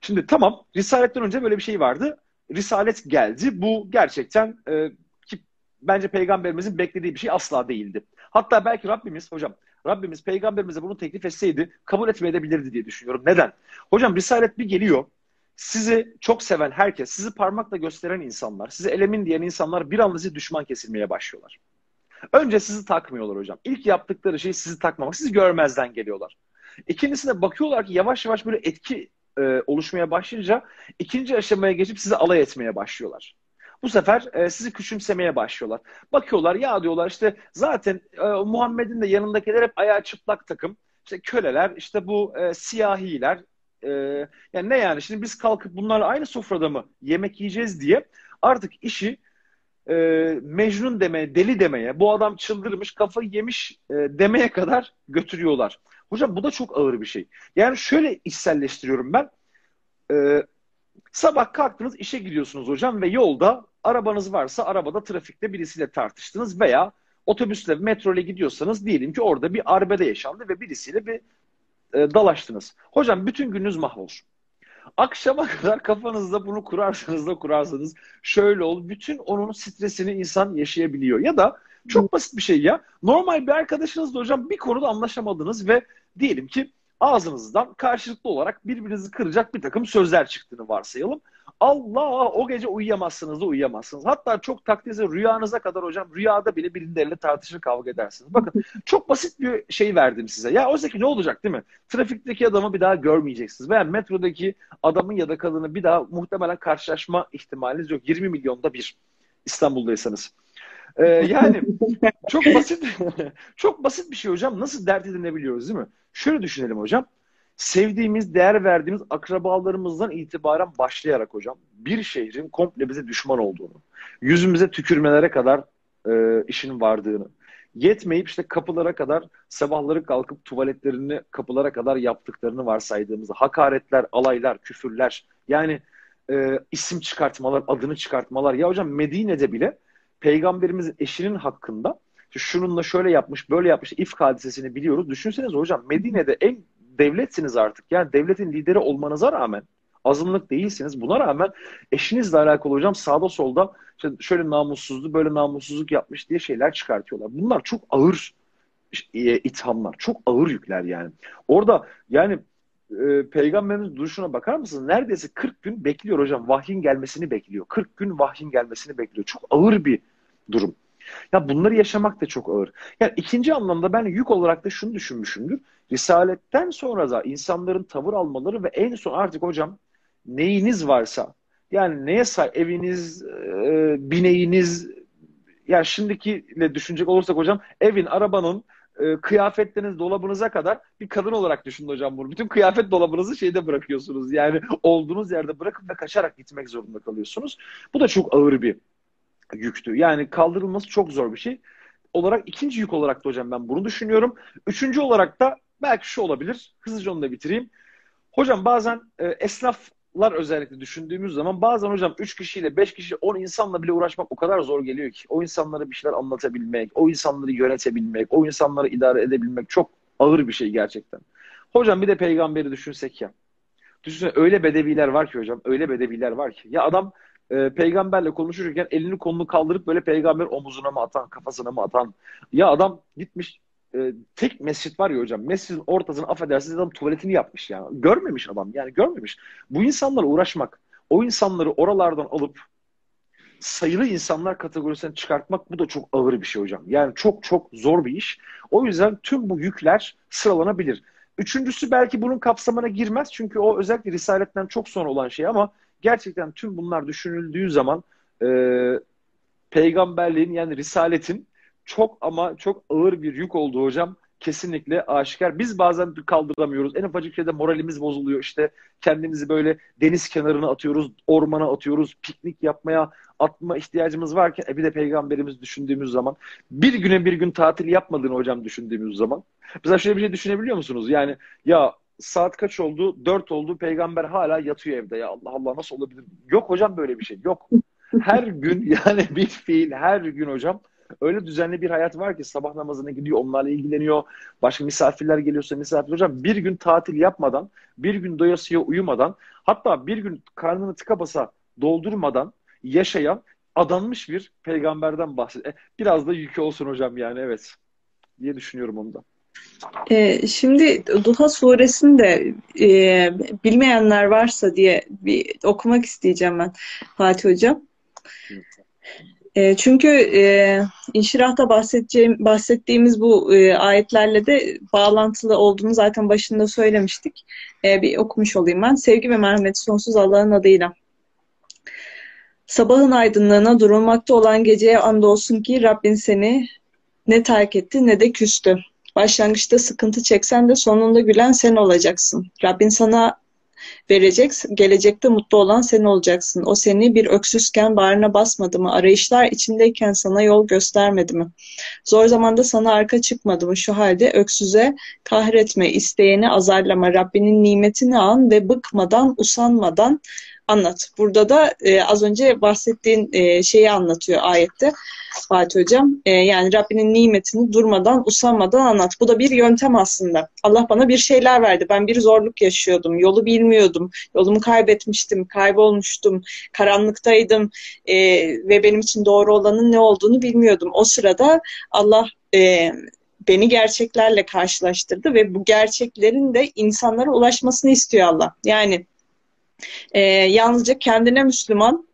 Şimdi tamam Risaletten önce böyle bir şey vardı. Risalet geldi. Bu gerçekten e, bence peygamberimizin beklediği bir şey asla değildi. Hatta belki Rabbimiz hocam Rabbimiz peygamberimize bunu teklif etseydi kabul etmeyebilirdi diye düşünüyorum. Neden? Hocam Risalet bir geliyor. Sizi çok seven herkes, sizi parmakla gösteren insanlar, sizi elemin diyen insanlar bir anda sizi düşman kesilmeye başlıyorlar. Önce sizi takmıyorlar hocam. İlk yaptıkları şey sizi takmamak. Sizi görmezden geliyorlar. İkincisine bakıyorlar ki yavaş yavaş böyle etki e, oluşmaya başlayınca ikinci aşamaya geçip sizi alay etmeye başlıyorlar. Bu sefer e, sizi küçümsemeye başlıyorlar. Bakıyorlar ya diyorlar işte zaten e, Muhammed'in de yanındakiler hep ayağı çıplak takım. İşte köleler, işte bu e, siyahiler. E, yani ne yani şimdi biz kalkıp bunlarla aynı sofrada mı yemek yiyeceğiz diye artık işi e, Mecnun demeye, deli demeye, bu adam çıldırmış, kafayı yemiş e, demeye kadar götürüyorlar. Hocam bu da çok ağır bir şey. Yani şöyle içselleştiriyorum ben. E, sabah kalktınız işe gidiyorsunuz hocam ve yolda arabanız varsa arabada trafikte birisiyle tartıştınız veya otobüsle, metro ile gidiyorsanız diyelim ki orada bir arbede yaşandı ve birisiyle bir e, dalaştınız. Hocam bütün gününüz mahvolur. Akşama kadar kafanızda bunu kurarsanız da kurarsanız şöyle ol. Bütün onun stresini insan yaşayabiliyor. Ya da çok basit bir şey ya. Normal bir arkadaşınızla hocam bir konuda anlaşamadınız ve diyelim ki ağzınızdan karşılıklı olarak birbirinizi kıracak bir takım sözler çıktığını varsayalım. Allah o gece uyuyamazsınız da uyuyamazsınız. Hatta çok takdirse rüyanıza kadar hocam rüyada bile birileriyle tartışır kavga edersiniz. Bakın çok basit bir şey verdim size. Ya oysa ki ne olacak değil mi? Trafikteki adamı bir daha görmeyeceksiniz. Veya metrodaki adamın ya da kadını bir daha muhtemelen karşılaşma ihtimaliniz yok. 20 milyonda bir İstanbul'daysanız. Ee, yani çok basit çok basit bir şey hocam. Nasıl dert edinebiliyoruz değil mi? Şöyle düşünelim hocam. Sevdiğimiz, değer verdiğimiz akrabalarımızdan itibaren başlayarak hocam bir şehrin komple bize düşman olduğunu, yüzümüze tükürmelere kadar e, işin vardığını, yetmeyip işte kapılara kadar sabahları kalkıp tuvaletlerini kapılara kadar yaptıklarını varsaydığımızda hakaretler, alaylar, küfürler yani e, isim çıkartmalar, adını çıkartmalar. Ya hocam Medine'de bile peygamberimizin eşinin hakkında şununla şöyle yapmış, böyle yapmış ifk hadisesini biliyoruz. Düşünsenize hocam Medine'de en devletsiniz artık. Yani devletin lideri olmanıza rağmen azınlık değilsiniz. Buna rağmen eşinizle alakalı hocam sağda solda işte şöyle namussuzlu, böyle namussuzluk yapmış diye şeyler çıkartıyorlar. Bunlar çok ağır e, ithamlar. Çok ağır yükler yani. Orada yani e, peygamberimiz duruşuna bakar mısınız? Neredeyse 40 gün bekliyor hocam. Vahyin gelmesini bekliyor. 40 gün vahyin gelmesini bekliyor. Çok ağır bir durum. Ya bunları yaşamak da çok ağır. Yani ikinci anlamda ben yük olarak da şunu düşünmüşümdür. Risaletten sonra da insanların tavır almaları ve en son artık hocam neyiniz varsa yani neye say eviniz, e, bineğiniz ya şimdikiyle düşünecek olursak hocam evin, arabanın, e, kıyafetleriniz, dolabınıza kadar bir kadın olarak düşünün hocam bunu. Bütün kıyafet dolabınızı şeyde bırakıyorsunuz. Yani olduğunuz yerde bırakıp ve kaçarak gitmek zorunda kalıyorsunuz. Bu da çok ağır bir yüktü. Yani kaldırılması çok zor bir şey. Olarak ikinci yük olarak da hocam ben bunu düşünüyorum. Üçüncü olarak da belki şu olabilir. Hızlıca onu da bitireyim. Hocam bazen e, esnaflar özellikle düşündüğümüz zaman bazen hocam 3 kişiyle 5 kişi 10 insanla bile uğraşmak o kadar zor geliyor ki. O insanlara bir şeyler anlatabilmek, o insanları yönetebilmek, o insanları idare edebilmek çok ağır bir şey gerçekten. Hocam bir de peygamberi düşünsek ya. Düşünsene öyle bedeviler var ki hocam, öyle bedeviler var ki. Ya adam e, peygamberle konuşurken elini kolunu kaldırıp böyle peygamber omuzuna mı atan, kafasına mı atan. Ya adam gitmiş e, tek mescit var ya hocam. Mescidin ortasına affedersiniz adam tuvaletini yapmış yani. Görmemiş adam yani görmemiş. Bu insanlarla uğraşmak, o insanları oralardan alıp sayılı insanlar kategorisine çıkartmak bu da çok ağır bir şey hocam. Yani çok çok zor bir iş. O yüzden tüm bu yükler sıralanabilir. Üçüncüsü belki bunun kapsamına girmez çünkü o özellikle Risaletten çok sonra olan şey ama gerçekten tüm bunlar düşünüldüğü zaman e, peygamberliğin yani Risaletin çok ama çok ağır bir yük olduğu hocam kesinlikle aşikar. Biz bazen kaldıramıyoruz. En ufacık şeyde moralimiz bozuluyor. İşte kendimizi böyle deniz kenarına atıyoruz, ormana atıyoruz, piknik yapmaya atma ihtiyacımız varken e bir de peygamberimiz düşündüğümüz zaman bir güne bir gün tatil yapmadığını hocam düşündüğümüz zaman. Mesela şöyle bir şey düşünebiliyor musunuz? Yani ya saat kaç oldu? Dört oldu. Peygamber hala yatıyor evde. Ya Allah Allah nasıl olabilir? Yok hocam böyle bir şey. Yok. Her gün yani bir fiil her gün hocam öyle düzenli bir hayat var ki sabah namazına gidiyor, onlarla ilgileniyor. Başka misafirler geliyorsa misafir hocam bir gün tatil yapmadan, bir gün doyasıya uyumadan, hatta bir gün karnını tıka basa doldurmadan yaşayan adanmış bir peygamberden bahsediyor. E, biraz da yükü olsun hocam yani evet diye düşünüyorum onu da. Ee, şimdi Duha suresinde e, bilmeyenler varsa diye bir okumak isteyeceğim ben Fatih Hocam. E, çünkü e, inşirahta bahsedeceğim, bahsettiğimiz bu e, ayetlerle de bağlantılı olduğunu zaten başında söylemiştik. E, bir okumuş olayım ben. Sevgi ve merhameti sonsuz Allah'ın adıyla. Sabahın aydınlığına durulmakta olan geceye andolsun ki Rabbin seni ne terk etti ne de küstü. Başlangıçta sıkıntı çeksen de sonunda gülen sen olacaksın. Rabbin sana verecek, gelecekte mutlu olan sen olacaksın. O seni bir öksüzken bağrına basmadı mı? Arayışlar içindeyken sana yol göstermedi mi? Zor zamanda sana arka çıkmadı mı? Şu halde öksüze kahretme, isteyeni azarlama, Rabbinin nimetini an ve bıkmadan, usanmadan anlat. Burada da e, az önce bahsettiğin e, şeyi anlatıyor ayette Fatih Hocam. E, yani Rabbinin nimetini durmadan, usanmadan anlat. Bu da bir yöntem aslında. Allah bana bir şeyler verdi. Ben bir zorluk yaşıyordum. Yolu bilmiyordum. Yolumu kaybetmiştim, kaybolmuştum, karanlıktaydım e, ve benim için doğru olanın ne olduğunu bilmiyordum. O sırada Allah e, beni gerçeklerle karşılaştırdı ve bu gerçeklerin de insanlara ulaşmasını istiyor Allah. Yani e, yalnızca kendine Müslüman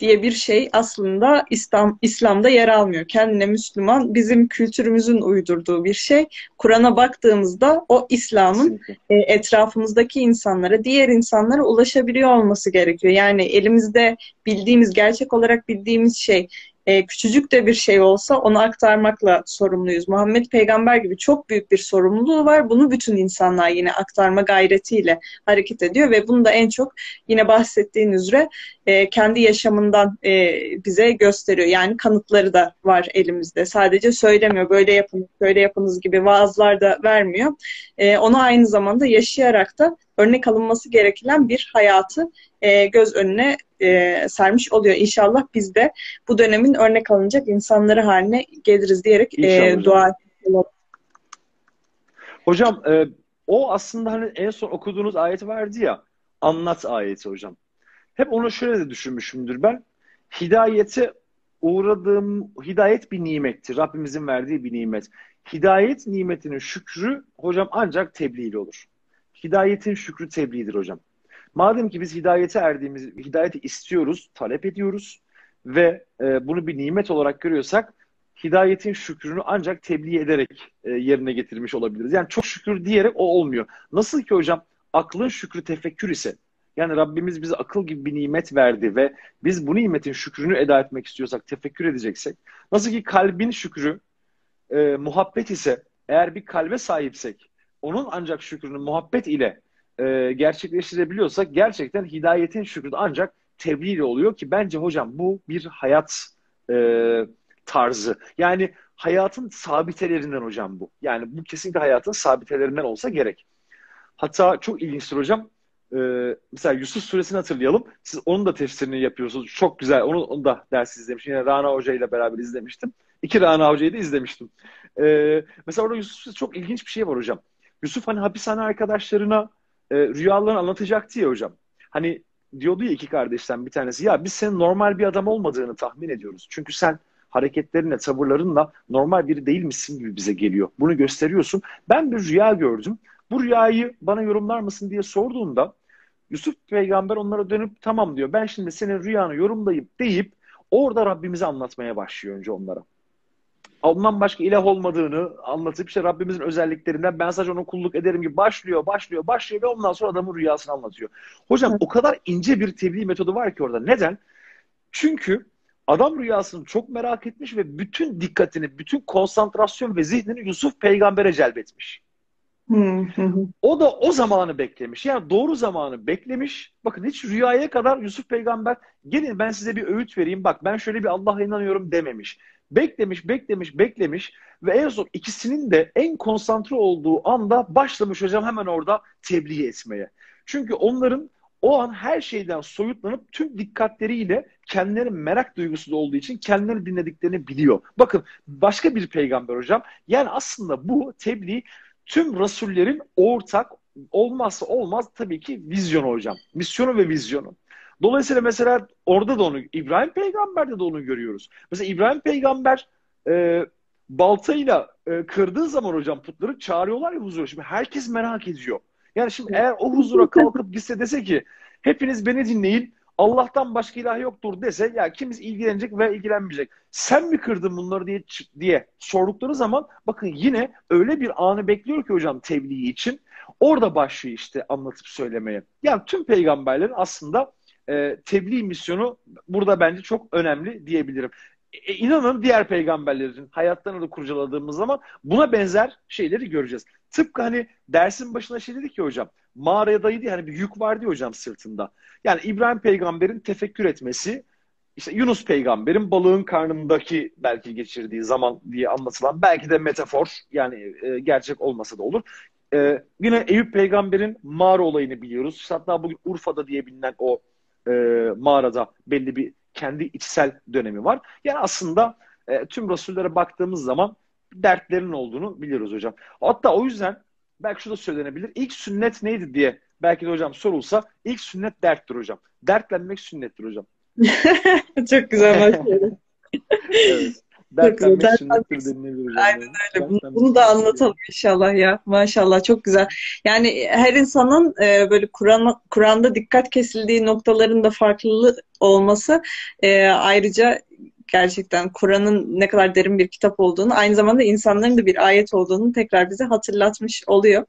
diye bir şey aslında İslam İslam'da yer almıyor. Kendine Müslüman bizim kültürümüzün uydurduğu bir şey. Kur'an'a baktığımızda o İslam'ın e, etrafımızdaki insanlara, diğer insanlara ulaşabiliyor olması gerekiyor. Yani elimizde bildiğimiz, gerçek olarak bildiğimiz şey e, küçücük de bir şey olsa onu aktarmakla sorumluyuz. Muhammed Peygamber gibi çok büyük bir sorumluluğu var. Bunu bütün insanlar yine aktarma gayretiyle hareket ediyor ve bunu da en çok yine bahsettiğin üzere e, kendi yaşamından e, bize gösteriyor. Yani kanıtları da var elimizde. Sadece söylemiyor böyle yapın, böyle yapınız gibi vaazlar da vermiyor. E, onu aynı zamanda yaşayarak da örnek alınması gereken bir hayatı e, göz önüne e, sermiş oluyor. İnşallah biz de bu dönemin örnek alınacak insanları haline geliriz diyerek e, dua ediyorum. Hocam e, o aslında hani en son okuduğunuz ayet vardı ya anlat ayeti hocam. Hep onu şöyle de düşünmüşümdür ben. Hidayete uğradığım hidayet bir nimettir. Rabbimizin verdiği bir nimet. Hidayet nimetinin şükrü hocam ancak tebliğ olur. Hidayetin şükrü tebliğdir hocam. Madem ki biz hidayete erdiğimiz, hidayeti istiyoruz, talep ediyoruz ve e, bunu bir nimet olarak görüyorsak hidayetin şükrünü ancak tebliğ ederek e, yerine getirmiş olabiliriz. Yani çok şükür diyerek o olmuyor. Nasıl ki hocam aklın şükrü tefekkür ise yani Rabbimiz bize akıl gibi bir nimet verdi ve biz bu nimetin şükrünü eda etmek istiyorsak, tefekkür edeceksek, nasıl ki kalbin şükrü e, muhabbet ise, eğer bir kalbe sahipsek, onun ancak şükrünü muhabbet ile e, gerçekleştirebiliyorsak gerçekten hidayetin şükrü ancak tebliğ oluyor ki bence hocam bu bir hayat e, tarzı. Yani hayatın sabitelerinden hocam bu. Yani bu kesinlikle hayatın sabitelerinden olsa gerek. Hatta çok ilginçtir hocam. Ee, mesela Yusuf suresini hatırlayalım. Siz onun da tefsirini yapıyorsunuz. Çok güzel. Onu, onu da ders izlemiştim. Yine Rana Hoca ile beraber izlemiştim. İki Rana Hoca'yı da izlemiştim. Ee, mesela orada Yusuf çok ilginç bir şey var hocam. Yusuf hani hapishane arkadaşlarına e, rüyalarını anlatacaktı ya hocam. Hani diyordu ya iki kardeşten bir tanesi ya biz senin normal bir adam olmadığını tahmin ediyoruz. Çünkü sen hareketlerinle, tavırlarınla normal biri değil misin gibi bize geliyor. Bunu gösteriyorsun. Ben bir rüya gördüm. Bu rüyayı bana yorumlar mısın diye sorduğunda Yusuf peygamber onlara dönüp tamam diyor. Ben şimdi senin rüyanı yorumlayıp deyip Orada Rabbimizi anlatmaya başlıyor önce onlara. Ondan başka ilah olmadığını anlatıp işte Rabbimizin özelliklerinden ben sadece ona kulluk ederim gibi başlıyor, başlıyor, başlıyor ve ondan sonra adamın rüyasını anlatıyor. Hocam o kadar ince bir tebliğ metodu var ki orada. Neden? Çünkü adam rüyasını çok merak etmiş ve bütün dikkatini, bütün konsantrasyon ve zihnini Yusuf peygambere celbetmiş. o da o zamanı beklemiş. Yani doğru zamanı beklemiş. Bakın hiç rüyaya kadar Yusuf peygamber gelin ben size bir öğüt vereyim. Bak ben şöyle bir Allah'a inanıyorum dememiş. Beklemiş, beklemiş, beklemiş ve en son ikisinin de en konsantre olduğu anda başlamış hocam hemen orada tebliğ etmeye. Çünkü onların o an her şeyden soyutlanıp tüm dikkatleriyle kendilerinin merak duygusu olduğu için kendilerini dinlediklerini biliyor. Bakın başka bir peygamber hocam. Yani aslında bu tebliğ tüm rasullerin ortak olmazsa olmaz tabii ki vizyonu hocam. Misyonu ve vizyonu. Dolayısıyla mesela orada da onu, İbrahim peygamberde de onu görüyoruz. Mesela İbrahim peygamber e, baltayla e, kırdığı zaman hocam putları çağırıyorlar ya huzura. Şimdi herkes merak ediyor. Yani şimdi eğer o huzura kalkıp gitse dese ki hepiniz beni dinleyin Allah'tan başka ilah yoktur dese ya kimiz ilgilenecek ve ilgilenmeyecek. Sen mi kırdın bunları diye diye sordukları zaman bakın yine öyle bir anı bekliyor ki hocam tebliğ için. Orada başlıyor işte anlatıp söylemeye. Yani tüm peygamberlerin aslında e, tebliğ misyonu burada bence çok önemli diyebilirim. E, inanın diğer peygamberlerin hayatlarını da kurcaladığımız zaman buna benzer şeyleri göreceğiz. Tıpkı hani dersin başına şey dedik ki hocam mağaraya dayı hani bir yük var diye hocam sırtında. Yani İbrahim peygamberin tefekkür etmesi işte Yunus peygamberin balığın karnındaki belki geçirdiği zaman diye anlatılan belki de metafor yani e, gerçek olmasa da olur. E, yine Eyüp peygamberin mağara olayını biliyoruz. Hatta bugün Urfa'da diye bilinen o e, mağarada belli bir kendi içsel dönemi var. Yani aslında e, tüm rasullere baktığımız zaman dertlerin olduğunu biliyoruz hocam. Hatta o yüzden belki şu da söylenebilir. İlk sünnet neydi diye belki de hocam sorulsa ilk sünnet derttir hocam. Dertlenmek sünnettir hocam. Çok güzel başlıyor. evet. Dertlenmek sünnettir denilebilir hocam. Aynen öyle. Bunu, bunu da anlatalım inşallah ya. Maşallah çok güzel. Yani her insanın e, böyle Kur'an Kur'an'da dikkat kesildiği noktaların da farklı olması e, ayrıca gerçekten Kur'an'ın ne kadar derin bir kitap olduğunu, aynı zamanda insanların da bir ayet olduğunu tekrar bize hatırlatmış oluyor.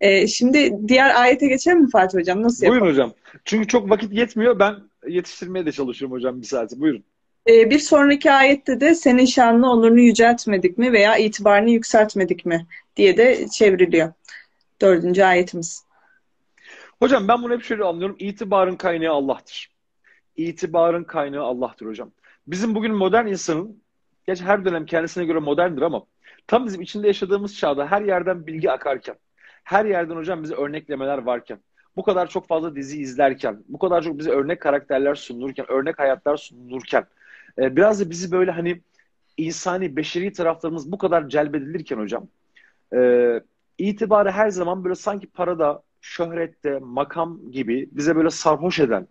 Ee, şimdi diğer ayete geçelim mi Fatih Hocam? Nasıl yapalım? Buyurun hocam. Çünkü çok vakit yetmiyor. Ben yetiştirmeye de çalışıyorum hocam bir saati. Buyurun. Ee, bir sonraki ayette de senin şanını, onurunu yüceltmedik mi veya itibarını yükseltmedik mi diye de çevriliyor. Dördüncü ayetimiz. Hocam ben bunu hep şöyle anlıyorum. İtibarın kaynağı Allah'tır. İtibarın kaynağı Allah'tır hocam. Bizim bugün modern insanın, geç her dönem kendisine göre moderndir ama tam bizim içinde yaşadığımız çağda her yerden bilgi akarken, her yerden hocam bize örneklemeler varken, bu kadar çok fazla dizi izlerken, bu kadar çok bize örnek karakterler sunulurken, örnek hayatlar sunulurken, e, biraz da bizi böyle hani insani, beşeri taraflarımız bu kadar celbedilirken hocam, e, itibarı her zaman böyle sanki parada, şöhrette, makam gibi bize böyle sarhoş eden,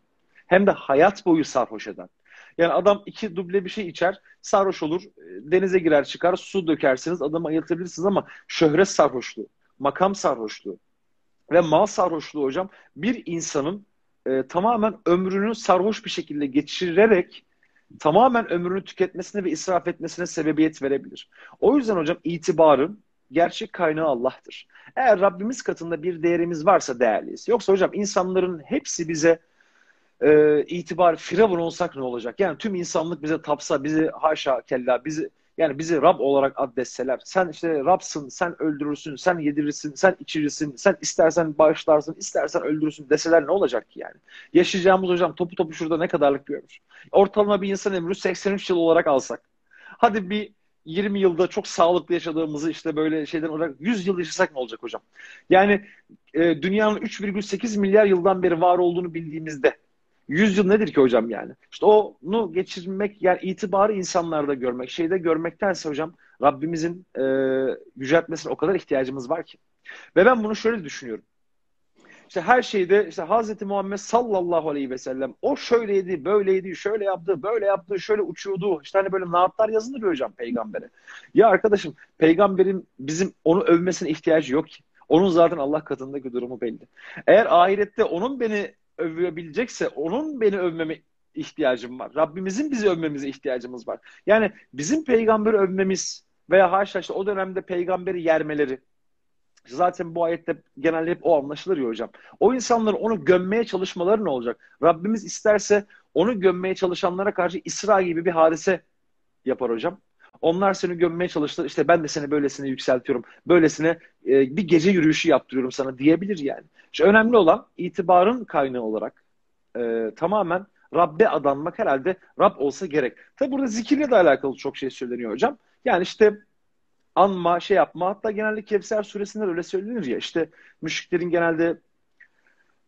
hem de hayat boyu sarhoş eden, yani adam iki duble bir şey içer, sarhoş olur, denize girer çıkar, su dökersiniz, adamı ayıltabilirsiniz ama şöhret sarhoşluğu, makam sarhoşluğu ve mal sarhoşluğu hocam bir insanın e, tamamen ömrünü sarhoş bir şekilde geçirerek tamamen ömrünü tüketmesine ve israf etmesine sebebiyet verebilir. O yüzden hocam itibarın gerçek kaynağı Allah'tır. Eğer Rabbimiz katında bir değerimiz varsa değerliyiz. Yoksa hocam insanların hepsi bize e, itibar firavun olsak ne olacak? Yani tüm insanlık bize tapsa, bizi haşa kella, bizi yani bizi Rab olarak addetseler, sen işte Rabsın, sen öldürürsün, sen yedirirsin, sen içirirsin, sen istersen bağışlarsın, istersen öldürürsün deseler ne olacak ki yani? Yaşayacağımız hocam topu topu şurada ne kadarlık bir ömür? Ortalama bir insan ömrü 83 yıl olarak alsak. Hadi bir 20 yılda çok sağlıklı yaşadığımızı işte böyle şeyden olarak 100 yıl yaşasak ne olacak hocam? Yani e, dünyanın 3,8 milyar yıldan beri var olduğunu bildiğimizde 100 yıl nedir ki hocam yani? İşte onu geçirmek yani itibarı insanlarda görmek, şeyde görmektense hocam Rabbimizin e, yüceltmesine o kadar ihtiyacımız var ki. Ve ben bunu şöyle düşünüyorum. İşte her şeyde işte Hazreti Muhammed sallallahu aleyhi ve sellem o şöyleydi, böyleydi, şöyle yaptı, böyle yaptı, şöyle uçuyordu. İşte hani böyle naatlar yazılır hocam peygambere. Ya arkadaşım peygamberin bizim onu övmesine ihtiyacı yok ki. Onun zaten Allah katındaki durumu belli. Eğer ahirette onun beni övülebilecekse onun beni övmeme ihtiyacım var. Rabbimizin bizi övmemize ihtiyacımız var. Yani bizim peygamberi övmemiz veya haşa işte o dönemde peygamberi yermeleri zaten bu ayette genelde hep o anlaşılır ya hocam. O insanların onu gömmeye çalışmaları ne olacak? Rabbimiz isterse onu gömmeye çalışanlara karşı İsra gibi bir hadise yapar hocam. Onlar seni gömmeye çalıştı. İşte ben de seni böylesine yükseltiyorum. Böylesine e, bir gece yürüyüşü yaptırıyorum sana diyebilir yani. İşte önemli olan itibarın kaynağı olarak e, tamamen Rabbe adanmak herhalde Rab olsa gerek. Tabi burada zikirle de alakalı çok şey söyleniyor hocam. Yani işte anma, şey yapma. Hatta genelde Kevser suresinde öyle söylenir ya. İşte müşriklerin genelde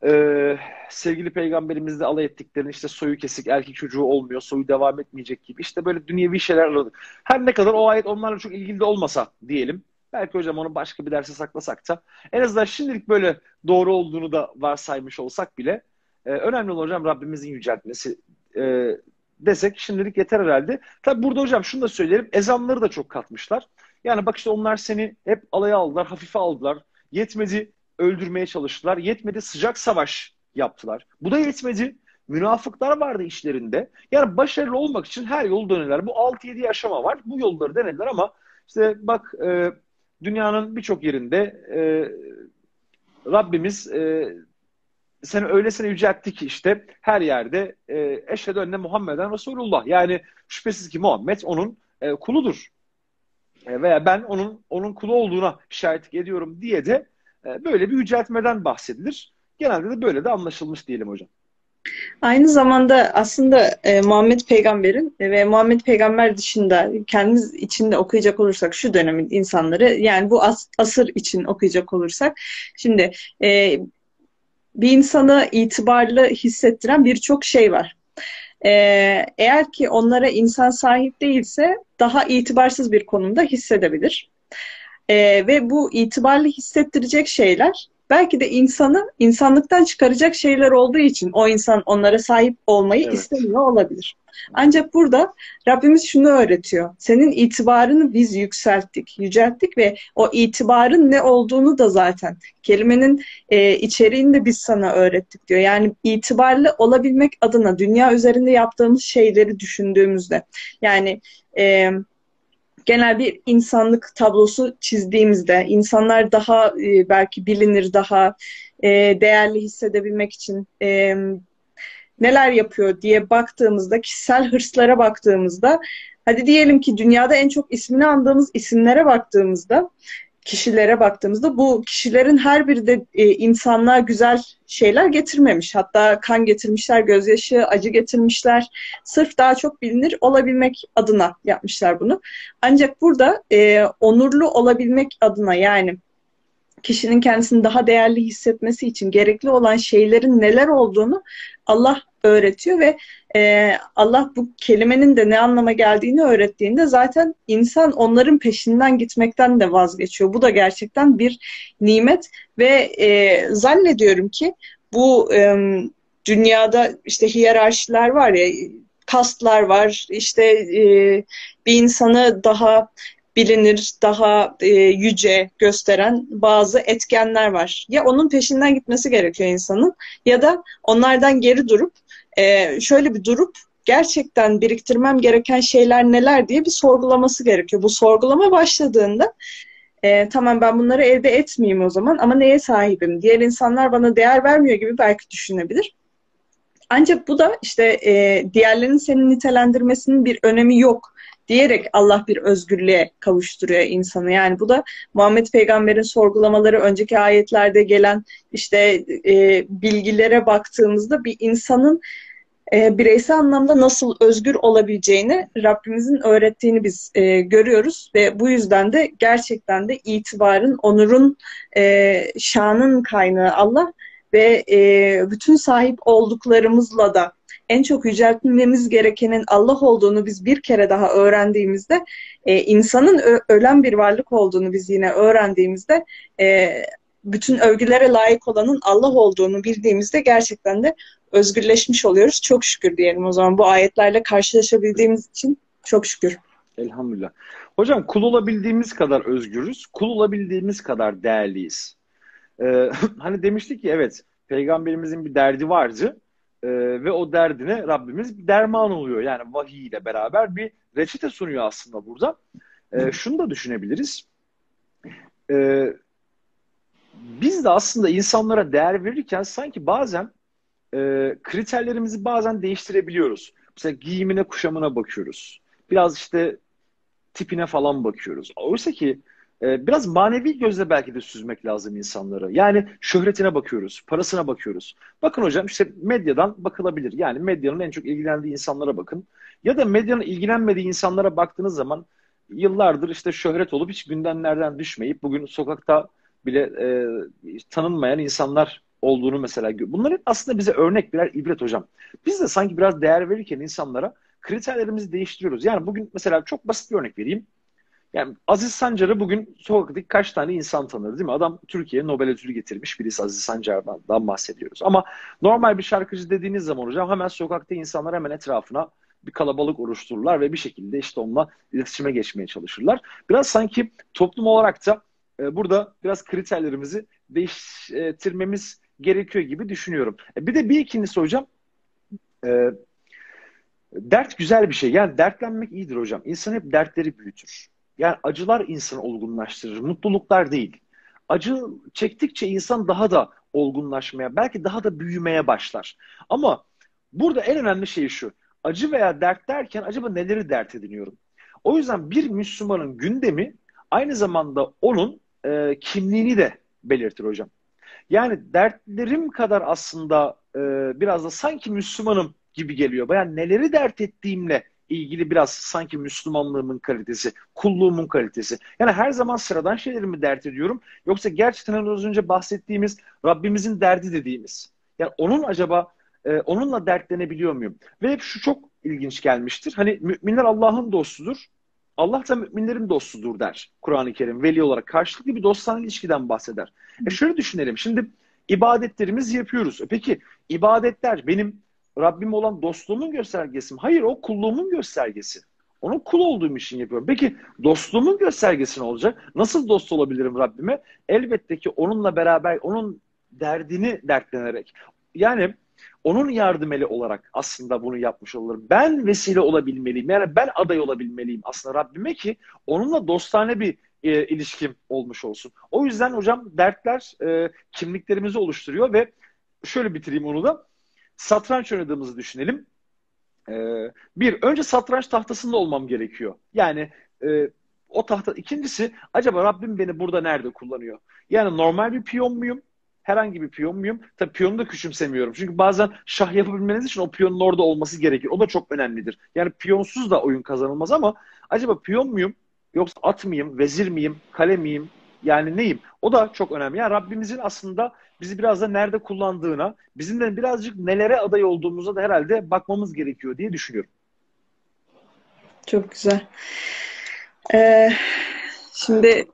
e, sevgili peygamberimizle alay ettiklerini işte soyu kesik erkek çocuğu olmuyor, soyu devam etmeyecek gibi. İşte böyle dünyevi şeyler aradık. Her ne kadar o ayet onlarla çok ilgili de olmasa diyelim. Belki hocam onu başka bir derse saklasak da en azından şimdilik böyle doğru olduğunu da varsaymış olsak bile e, önemli olan hocam Rabbimizin yüceltmesi e, desek şimdilik yeter herhalde. Tabi burada hocam şunu da söyleyelim. Ezanları da çok katmışlar. Yani bak işte onlar seni hep alaya aldılar, hafife aldılar. Yetmedi öldürmeye çalıştılar. Yetmedi sıcak savaş yaptılar. Bu da yetmedi. Münafıklar vardı işlerinde. Yani başarılı olmak için her yolu dönerler. Bu 6-7 yaşama var. Bu yolları denediler ama işte bak e, dünyanın birçok yerinde e, Rabbimiz e, seni öylesine yüceltti ki işte her yerde e, eşhedü enne Muhammeden Resulullah. Yani şüphesiz ki Muhammed onun e, kuludur. E, veya ben onun onun kulu olduğuna şahitlik ediyorum diye de böyle bir yüceltmeden bahsedilir. Genelde de böyle de anlaşılmış diyelim hocam. Aynı zamanda aslında e, Muhammed Peygamber'in ve Muhammed Peygamber dışında kendimiz içinde okuyacak olursak şu dönemin insanları yani bu as, asır için okuyacak olursak şimdi e, bir insana itibarlı hissettiren birçok şey var. E, eğer ki onlara insan sahip değilse daha itibarsız bir konumda hissedebilir. E, ve bu itibarlı hissettirecek şeyler belki de insanı insanlıktan çıkaracak şeyler olduğu için o insan onlara sahip olmayı evet. istemiyor olabilir. Ancak burada Rabbimiz şunu öğretiyor. Senin itibarını biz yükselttik, yücelttik ve o itibarın ne olduğunu da zaten kelimenin e, içeriğini de biz sana öğrettik diyor. Yani itibarlı olabilmek adına dünya üzerinde yaptığımız şeyleri düşündüğümüzde yani e, genel bir insanlık tablosu çizdiğimizde insanlar daha e, belki bilinir, daha e, değerli hissedebilmek için e, neler yapıyor diye baktığımızda, kişisel hırslara baktığımızda, hadi diyelim ki dünyada en çok ismini andığımız isimlere baktığımızda kişilere baktığımızda bu kişilerin her biri de e, insanlığa güzel şeyler getirmemiş. Hatta kan getirmişler, gözyaşı, acı getirmişler. Sırf daha çok bilinir olabilmek adına yapmışlar bunu. Ancak burada e, onurlu olabilmek adına yani kişinin kendisini daha değerli hissetmesi için gerekli olan şeylerin neler olduğunu Allah öğretiyor ve e, Allah bu kelimenin de ne anlama geldiğini öğrettiğinde zaten insan onların peşinden gitmekten de vazgeçiyor. Bu da gerçekten bir nimet ve e, zannediyorum ki bu e, dünyada işte hiyerarşiler var ya kastlar var işte e, bir insanı daha bilinir, daha e, yüce gösteren bazı etkenler var. Ya onun peşinden gitmesi gerekiyor insanın ya da onlardan geri durup e, şöyle bir durup gerçekten biriktirmem gereken şeyler neler diye bir sorgulaması gerekiyor. Bu sorgulama başladığında e, tamam ben bunları elde etmeyeyim o zaman ama neye sahibim? Diğer insanlar bana değer vermiyor gibi belki düşünebilir. Ancak bu da işte e, diğerlerinin seni nitelendirmesinin bir önemi yok diyerek Allah bir özgürlüğe kavuşturuyor insanı. Yani bu da Muhammed Peygamber'in sorgulamaları önceki ayetlerde gelen işte e, bilgilere baktığımızda bir insanın e, bireysel anlamda nasıl özgür olabileceğini Rabbimizin öğrettiğini biz e, görüyoruz ve bu yüzden de gerçekten de itibarın, onurun, e, şanın kaynağı Allah ve e, bütün sahip olduklarımızla da en çok yüceltmemiz gerekenin Allah olduğunu biz bir kere daha öğrendiğimizde, e, insanın ölen bir varlık olduğunu biz yine öğrendiğimizde, e, bütün övgülere layık olanın Allah olduğunu bildiğimizde gerçekten de özgürleşmiş oluyoruz. Çok şükür diyelim o zaman bu ayetlerle karşılaşabildiğimiz için çok şükür. Elhamdülillah. Hocam kul olabildiğimiz kadar özgürüz, kul olabildiğimiz kadar değerliyiz. Ee, hani demiştik ki evet peygamberimizin bir derdi vardı e, ve o derdine Rabbimiz derman oluyor. Yani vahiy ile beraber bir reçete sunuyor aslında burada. E, şunu da düşünebiliriz. E, biz de aslında insanlara değer verirken sanki bazen e, kriterlerimizi bazen değiştirebiliyoruz. Mesela giyimine, kuşamına bakıyoruz. Biraz işte tipine falan bakıyoruz. Oysa ki e, biraz manevi gözle belki de süzmek lazım insanları. Yani şöhretine bakıyoruz, parasına bakıyoruz. Bakın hocam işte medyadan bakılabilir. Yani medyanın en çok ilgilendiği insanlara bakın. Ya da medyanın ilgilenmediği insanlara baktığınız zaman yıllardır işte şöhret olup hiç gündemlerden düşmeyip bugün sokakta bile e, tanınmayan insanlar olduğunu mesela. Bunlar aslında bize örnek birer ibret hocam. Biz de sanki biraz değer verirken insanlara kriterlerimizi değiştiriyoruz. Yani bugün mesela çok basit bir örnek vereyim. Yani Aziz Sancar'ı bugün sokaktaki kaç tane insan tanır değil mi? Adam Türkiye'ye Nobel ödülü getirmiş birisi Aziz Sancar'dan bahsediyoruz. Ama normal bir şarkıcı dediğiniz zaman hocam hemen sokakta insanlar hemen etrafına bir kalabalık oluştururlar ve bir şekilde işte onunla iletişime geçmeye çalışırlar. Biraz sanki toplum olarak da e, burada biraz kriterlerimizi değiştirmemiz gerekiyor gibi düşünüyorum. E, bir de bir ikincisi hocam e, dert güzel bir şey. Yani dertlenmek iyidir hocam. İnsan hep dertleri büyütür. Yani acılar insanı olgunlaştırır. Mutluluklar değil. Acı çektikçe insan daha da olgunlaşmaya, belki daha da büyümeye başlar. Ama burada en önemli şey şu. Acı veya dert derken acaba neleri dert ediniyorum? O yüzden bir Müslümanın gündemi aynı zamanda onun e, kimliğini de belirtir hocam. Yani dertlerim kadar aslında e, biraz da sanki Müslümanım gibi geliyor. Yani neleri dert ettiğimle ilgili biraz sanki Müslümanlığımın kalitesi, kulluğumun kalitesi. Yani her zaman sıradan şeylerimi dert ediyorum. Yoksa gerçekten az önce bahsettiğimiz Rabbimizin derdi dediğimiz. Yani onun acaba e, onunla dertlenebiliyor muyum? Ve hep şu çok ilginç gelmiştir. Hani müminler Allah'ın dostudur. Allah da müminlerin dostudur der Kur'an-ı Kerim. Veli olarak karşılıklı bir dostane ilişkiden bahseder. E şöyle düşünelim. Şimdi ibadetlerimizi yapıyoruz. E peki ibadetler benim Rabbim olan dostluğumun göstergesi mi? Hayır o kulluğumun göstergesi. Onun kul olduğum için yapıyorum. Peki dostluğumun göstergesi ne olacak? Nasıl dost olabilirim Rabbime? Elbette ki onunla beraber onun derdini dertlenerek. Yani onun yardım eli olarak aslında bunu yapmış olurum. Ben vesile olabilmeliyim. Yani ben aday olabilmeliyim aslında Rabbime ki onunla dostane bir e, ilişkim olmuş olsun. O yüzden hocam dertler e, kimliklerimizi oluşturuyor ve şöyle bitireyim onu da. Satranç oynadığımızı düşünelim. E, bir, önce satranç tahtasında olmam gerekiyor. Yani e, o tahta. İkincisi, acaba Rabbim beni burada nerede kullanıyor? Yani normal bir piyon muyum? herhangi bir piyon muyum? Tabii piyonu da küçümsemiyorum. Çünkü bazen şah yapabilmeniz için o piyonun orada olması gerekir. O da çok önemlidir. Yani piyonsuz da oyun kazanılmaz ama acaba piyon muyum? Yoksa at mıyım? Vezir miyim? Kale miyim? Yani neyim? O da çok önemli. Yani Rabbimizin aslında bizi biraz da nerede kullandığına, bizim de birazcık nelere aday olduğumuza da herhalde bakmamız gerekiyor diye düşünüyorum. Çok güzel. Ee, şimdi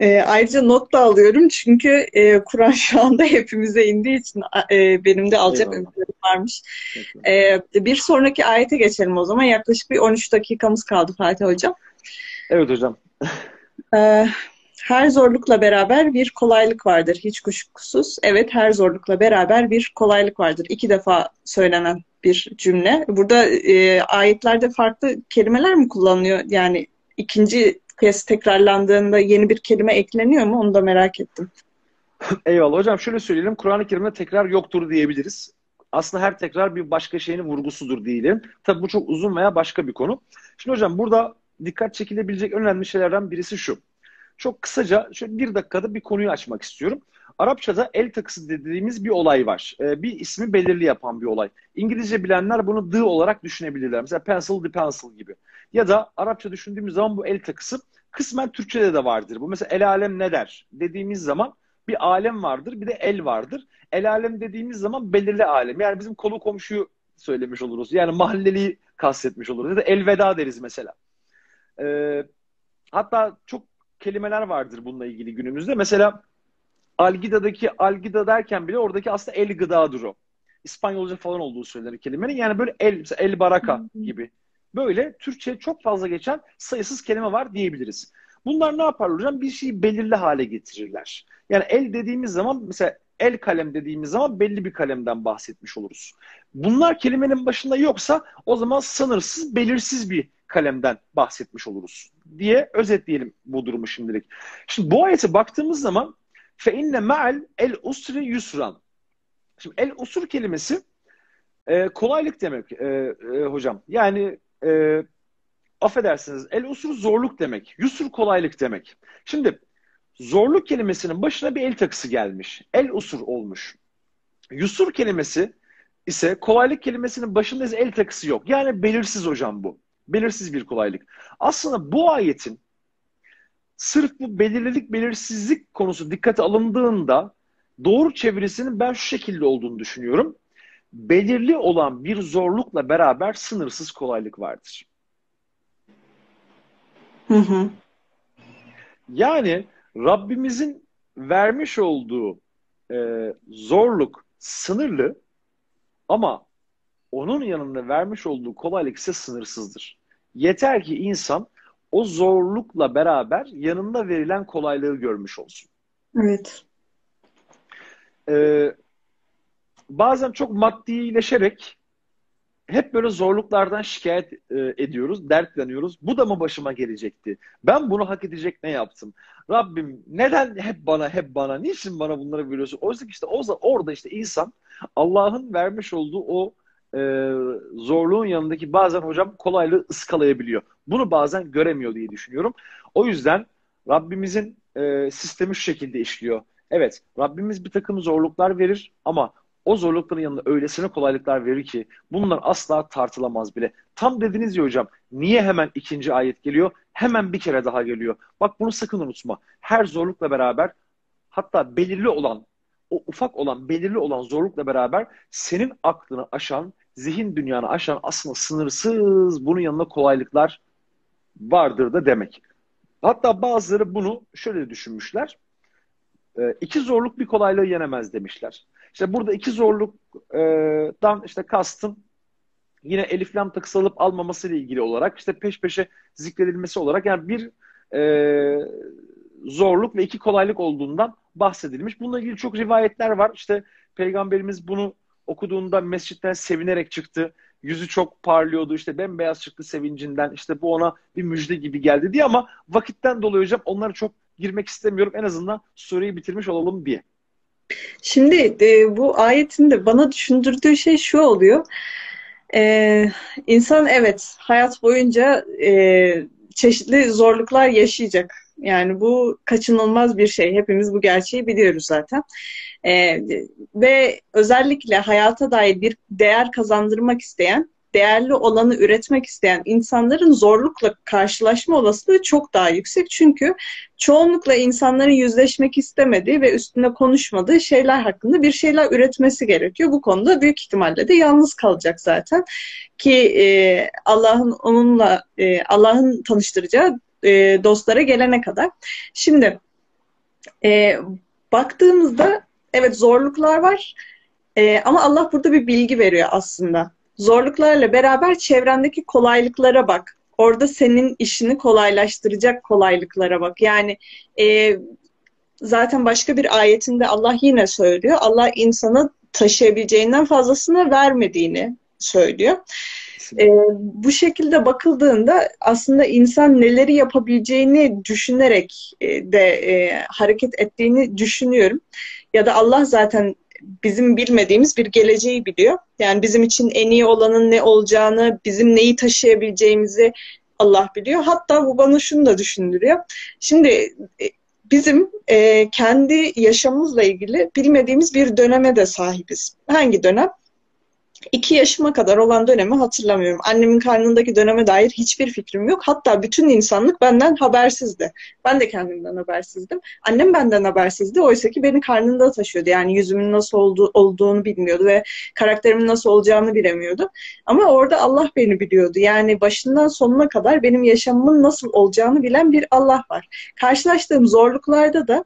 e, ayrıca not da alıyorum çünkü e, Kur'an şu anda hepimize indiği için e, benim de alacak ömrüm varmış. E, bir sonraki ayete geçelim o zaman. Yaklaşık bir 13 dakikamız kaldı Fatih Hocam. Evet hocam. e, her zorlukla beraber bir kolaylık vardır hiç kuşkusuz. Evet her zorlukla beraber bir kolaylık vardır. İki defa söylenen bir cümle. Burada e, ayetlerde farklı kelimeler mi kullanılıyor? Yani ikinci kez tekrarlandığında yeni bir kelime ekleniyor mu? Onu da merak ettim. Eyvallah hocam şöyle söyleyelim. Kur'an-ı Kerim'de tekrar yoktur diyebiliriz. Aslında her tekrar bir başka şeyin vurgusudur diyelim. Tabi bu çok uzun veya başka bir konu. Şimdi hocam burada dikkat çekilebilecek önemli şeylerden birisi şu. Çok kısaca şöyle bir dakikada bir konuyu açmak istiyorum. Arapçada el takısı dediğimiz bir olay var. Ee, bir ismi belirli yapan bir olay. İngilizce bilenler bunu the olarak düşünebilirler. Mesela pencil the pencil gibi. Ya da Arapça düşündüğümüz zaman bu el takısı kısmen Türkçede de vardır. Bu mesela el alem ne der dediğimiz zaman bir alem vardır bir de el vardır. El alem dediğimiz zaman belirli alem. Yani bizim kolu komşuyu söylemiş oluruz. Yani mahalleliyi kastetmiş oluruz. Ya da elveda deriz mesela. Ee, hatta çok kelimeler vardır bununla ilgili günümüzde. Mesela Algida'daki Algida derken bile oradaki aslında el gıdadır o. İspanyolca falan olduğu söylenir kelimenin. Yani böyle el, mesela el baraka gibi. Böyle Türkçe çok fazla geçen sayısız kelime var diyebiliriz. Bunlar ne yaparlar hocam? Bir şeyi belirli hale getirirler. Yani el dediğimiz zaman mesela el kalem dediğimiz zaman belli bir kalemden bahsetmiş oluruz. Bunlar kelimenin başında yoksa o zaman sınırsız, belirsiz bir kalemden bahsetmiş oluruz diye özetleyelim bu durumu şimdilik. Şimdi bu ayete baktığımız zaman fe inne ma'al el usri yusran. Şimdi el usur kelimesi e, kolaylık demek e, e, hocam. Yani e, affedersiniz el usur zorluk demek. Yusur kolaylık demek. Şimdi zorluk kelimesinin başına bir el takısı gelmiş. El usur olmuş. Yusur kelimesi ise kolaylık kelimesinin başında el takısı yok. Yani belirsiz hocam bu. Belirsiz bir kolaylık. Aslında bu ayetin sırf bu belirlilik belirsizlik konusu dikkate alındığında doğru çevirisinin ben şu şekilde olduğunu düşünüyorum. Belirli olan bir zorlukla beraber sınırsız kolaylık vardır. Hı hı. Yani Rabbimizin vermiş olduğu e, zorluk sınırlı ama onun yanında vermiş olduğu kolaylık ise sınırsızdır. Yeter ki insan o zorlukla beraber yanında verilen kolaylığı görmüş olsun. Evet. Ee, bazen çok maddileşerek hep böyle zorluklardan şikayet e, ediyoruz, dertleniyoruz. Bu da mı başıma gelecekti? Ben bunu hak edecek ne yaptım? Rabbim neden hep bana, hep bana, niçin bana bunları veriyorsun? Oysa ki işte o, orada işte insan Allah'ın vermiş olduğu o e, zorluğun yanındaki bazen hocam kolaylığı ıskalayabiliyor. Bunu bazen göremiyor diye düşünüyorum. O yüzden Rabbimizin e, sistemi şu şekilde işliyor. Evet, Rabbimiz bir takım zorluklar verir ama o zorlukların yanında öylesine kolaylıklar verir ki bunlar asla tartılamaz bile. Tam dediniz ya hocam, niye hemen ikinci ayet geliyor? Hemen bir kere daha geliyor. Bak bunu sakın unutma. Her zorlukla beraber hatta belirli olan, o ufak olan, belirli olan zorlukla beraber senin aklını aşan, zihin dünyanı aşan aslında sınırsız bunun yanında kolaylıklar vardır da demek. Hatta bazıları bunu şöyle düşünmüşler. E, iki zorluk bir kolaylığı yenemez demişler. İşte burada iki zorluktan işte kastım yine elif lam takısı alıp almaması ile ilgili olarak işte peş peşe zikredilmesi olarak yani bir e, zorluk ve iki kolaylık olduğundan bahsedilmiş. Bununla ilgili çok rivayetler var. İşte Peygamberimiz bunu okuduğunda mescitten sevinerek çıktı. Yüzü çok parlıyordu işte bembeyaz çıktı sevincinden. İşte bu ona bir müjde gibi geldi diye ama vakitten dolayı hocam onları çok girmek istemiyorum. En azından sureyi bitirmiş olalım diye. Şimdi e, bu ayetin de bana düşündürdüğü şey şu oluyor. Ee, insan evet hayat boyunca e, çeşitli zorluklar yaşayacak. Yani bu kaçınılmaz bir şey. Hepimiz bu gerçeği biliyoruz zaten. Ee, ve özellikle hayata dair bir değer kazandırmak isteyen değerli olanı üretmek isteyen insanların zorlukla karşılaşma olasılığı çok daha yüksek. Çünkü çoğunlukla insanların yüzleşmek istemediği ve üstünde konuşmadığı şeyler hakkında bir şeyler üretmesi gerekiyor. Bu konuda büyük ihtimalle de yalnız kalacak zaten. Ki e, Allah'ın onunla e, Allah'ın tanıştıracağı e, dostlara gelene kadar. Şimdi e, baktığımızda evet zorluklar var. E, ama Allah burada bir bilgi veriyor aslında. Zorluklarla beraber çevrendeki kolaylıklara bak. Orada senin işini kolaylaştıracak kolaylıklara bak. Yani e, zaten başka bir ayetinde Allah yine söylüyor. Allah insana taşıyabileceğinden fazlasını vermediğini söylüyor. E, bu şekilde bakıldığında aslında insan neleri yapabileceğini düşünerek e, de e, hareket ettiğini düşünüyorum. Ya da Allah zaten bizim bilmediğimiz bir geleceği biliyor. Yani bizim için en iyi olanın ne olacağını, bizim neyi taşıyabileceğimizi Allah biliyor. Hatta bu bana şunu da düşündürüyor. Şimdi e, bizim e, kendi yaşamımızla ilgili bilmediğimiz bir döneme de sahibiz. Hangi dönem? İki yaşıma kadar olan dönemi hatırlamıyorum. Annemin karnındaki döneme dair hiçbir fikrim yok. Hatta bütün insanlık benden habersizdi. Ben de kendimden habersizdim. Annem benden habersizdi. Oysa ki beni karnında taşıyordu. Yani yüzümün nasıl oldu, olduğunu bilmiyordu ve karakterimin nasıl olacağını bilemiyordu. Ama orada Allah beni biliyordu. Yani başından sonuna kadar benim yaşamımın nasıl olacağını bilen bir Allah var. Karşılaştığım zorluklarda da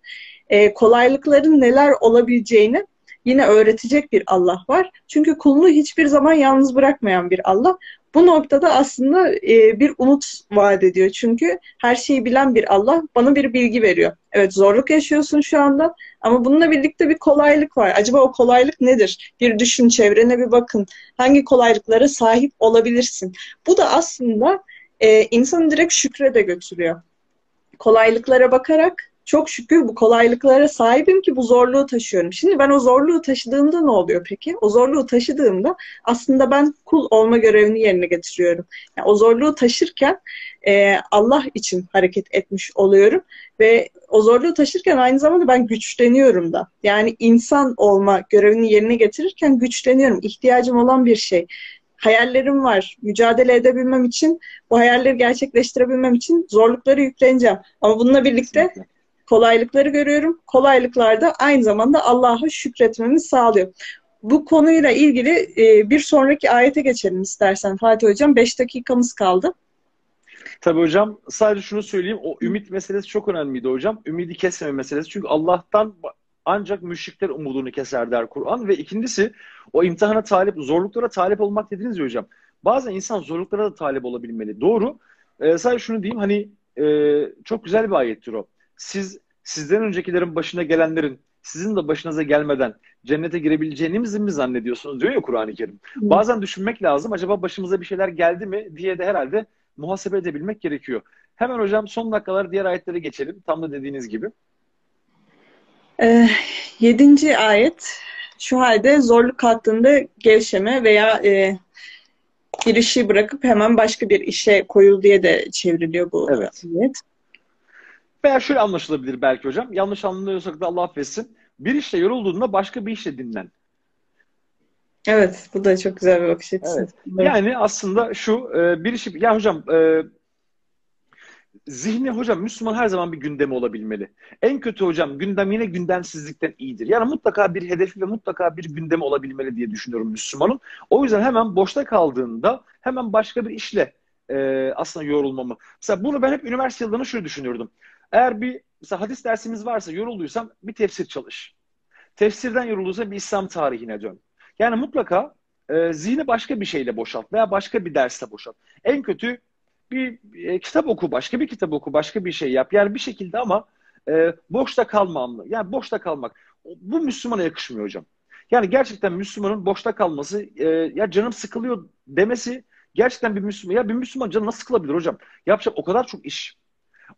e, kolaylıkların neler olabileceğini yine öğretecek bir Allah var. Çünkü kulunu hiçbir zaman yalnız bırakmayan bir Allah. Bu noktada aslında e, bir umut vaat ediyor. Çünkü her şeyi bilen bir Allah bana bir bilgi veriyor. Evet zorluk yaşıyorsun şu anda Ama bununla birlikte bir kolaylık var. Acaba o kolaylık nedir? Bir düşün, çevrene bir bakın. Hangi kolaylıklara sahip olabilirsin? Bu da aslında e, insanı direkt şükre de götürüyor. Kolaylıklara bakarak çok şükür bu kolaylıklara sahibim ki bu zorluğu taşıyorum. Şimdi ben o zorluğu taşıdığımda ne oluyor peki? O zorluğu taşıdığımda aslında ben kul olma görevini yerine getiriyorum. Yani o zorluğu taşırken e, Allah için hareket etmiş oluyorum ve o zorluğu taşırken aynı zamanda ben güçleniyorum da. Yani insan olma görevini yerine getirirken güçleniyorum. İhtiyacım olan bir şey hayallerim var. Mücadele edebilmem için, bu hayalleri gerçekleştirebilmem için zorlukları yükleneceğim. Ama bununla birlikte Kesinlikle kolaylıkları görüyorum. Kolaylıklar da aynı zamanda Allah'a şükretmemi sağlıyor. Bu konuyla ilgili e, bir sonraki ayete geçelim istersen Fatih Hocam. Beş dakikamız kaldı. Tabii hocam sadece şunu söyleyeyim. O ümit meselesi çok önemliydi hocam. Ümidi kesmeme meselesi. Çünkü Allah'tan ancak müşrikler umudunu keser der Kur'an. Ve ikincisi o imtihana talip, zorluklara talip olmak dediniz ya hocam. Bazen insan zorluklara da talip olabilmeli. Doğru. Ee, sadece şunu diyeyim hani e, çok güzel bir ayettir o siz sizden öncekilerin başına gelenlerin sizin de başınıza gelmeden cennete girebileceğinizi mi zannediyorsunuz diyor ya Kur'an-ı Kerim. Hı. Bazen düşünmek lazım. Acaba başımıza bir şeyler geldi mi diye de herhalde muhasebe edebilmek gerekiyor. Hemen hocam son dakikalar diğer ayetlere geçelim. Tam da dediğiniz gibi. Ee, yedinci ayet şu halde zorluk hattında gevşeme veya e, bir işi bırakıp hemen başka bir işe koyul diye de çevriliyor bu evet. ayet. Veya şöyle anlaşılabilir belki hocam. Yanlış anlıyorsak da Allah affetsin. Bir işle yorulduğunda başka bir işle dinlen. Evet, bu da çok güzel bir bakış açısı. Evet. Yani aslında şu e, bir işi, ya hocam e, zihni hocam Müslüman her zaman bir gündemi olabilmeli. En kötü hocam gündem yine gündemsizlikten iyidir. Yani mutlaka bir hedefi ve mutlaka bir gündemi olabilmeli diye düşünüyorum Müslümanın. O yüzden hemen boşta kaldığında hemen başka bir işle e, aslında yorulmamı. Mesela bunu ben hep üniversite yıllarında şöyle düşünürdüm. Eğer bir mesela hadis dersimiz varsa yorulduysam bir tefsir çalış. Tefsirden yorulduysa bir İslam tarihine dön. Yani mutlaka e, zihni başka bir şeyle boşalt veya başka bir dersle boşalt. En kötü bir e, kitap oku, başka bir kitap oku, başka bir şey yap. Yani bir şekilde ama e, boşta kalmamlı. Yani boşta kalmak. Bu Müslümana yakışmıyor hocam. Yani gerçekten Müslümanın boşta kalması, e, ya canım sıkılıyor demesi gerçekten bir Müslüman. Ya bir Müslüman canı nasıl sıkılabilir hocam? Yapacak o kadar çok iş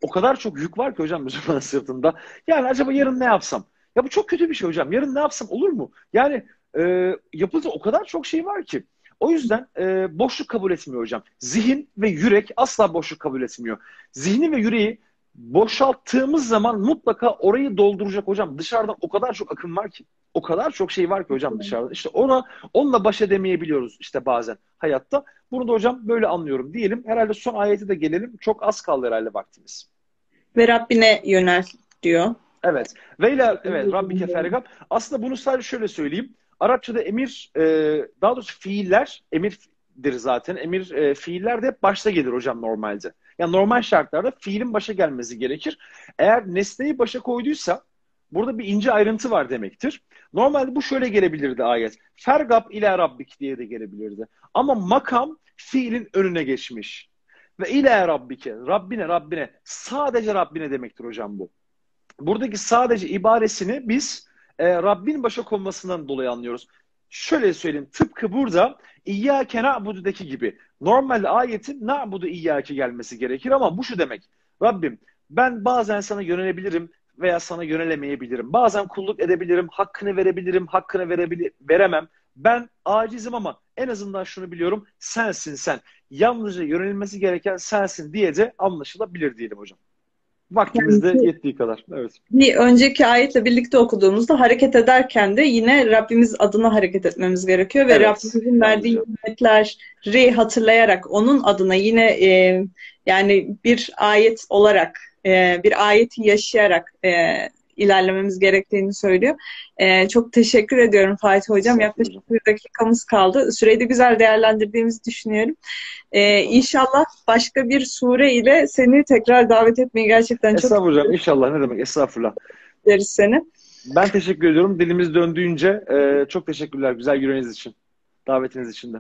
o kadar çok yük var ki hocam Müslümanın sırtında. Yani acaba yarın ne yapsam? Ya bu çok kötü bir şey hocam. Yarın ne yapsam olur mu? Yani e, yapılacak o kadar çok şey var ki. O yüzden e, boşluk kabul etmiyor hocam. Zihin ve yürek asla boşluk kabul etmiyor. Zihni ve yüreği boşalttığımız zaman mutlaka orayı dolduracak hocam. Dışarıdan o kadar çok akım var ki. O kadar çok şey var ki hocam dışarıda. İşte ona onunla baş edemeyebiliyoruz işte bazen hayatta. Bunu da hocam böyle anlıyorum diyelim. Herhalde son ayete de gelelim. Çok az kaldı herhalde vaktimiz. Ve Rabbine yönel diyor. Evet. Ve ile evet Rabbike fergab. Aslında bunu sadece şöyle söyleyeyim. Arapçada emir e, daha doğrusu fiiller emirdir zaten. Emir e, fiiller de hep başta gelir hocam normalde. Yani normal şartlarda fiilin başa gelmesi gerekir. Eğer nesneyi başa koyduysa burada bir ince ayrıntı var demektir. Normalde bu şöyle gelebilirdi ayet. Fergab ile Rabbik diye de gelebilirdi. Ama makam fiilin önüne geçmiş. Ve ile Rabbike, Rabbine, Rabbine, sadece Rabbine demektir hocam bu. Buradaki sadece ibaresini biz e, Rabbin başa konmasından dolayı anlıyoruz. Şöyle söyleyeyim, tıpkı burada İyyâke na'budu'daki gibi. Normalde ayetin na'budu iyyâke gelmesi gerekir ama bu şu demek. Rabbim ben bazen sana yönelebilirim veya sana yönelemeyebilirim. Bazen kulluk edebilirim, hakkını verebilirim, hakkını verebilir, veremem. Ben acizim ama en azından şunu biliyorum. Sensin sen. Yalnızca yönelilmesi gereken sensin diye de anlaşılabilir diyelim hocam. Vaktimizde yani, yettiği kadar. Evet. Bir önceki ayetle birlikte okuduğumuzda hareket ederken de yine Rabbimiz adına hareket etmemiz gerekiyor ve evet. Rabbimizin verdiği hizmetleri hatırlayarak onun adına yine e, yani bir ayet olarak e, bir ayeti yaşayarak e, ilerlememiz gerektiğini söylüyor. E, çok teşekkür ediyorum Fatih Hocam. Yaklaşık bir dakikamız kaldı. Süreyi de güzel değerlendirdiğimizi düşünüyorum. E, inşallah başka bir sure ile seni tekrar davet etmeyi gerçekten çok... Estağfurullah hocam. İnşallah. Ne demek? Estağfurullah. Deriz seni. Ben teşekkür ediyorum. Dilimiz döndüğünce e, çok teşekkürler güzel yüreğiniz için. Davetiniz için de.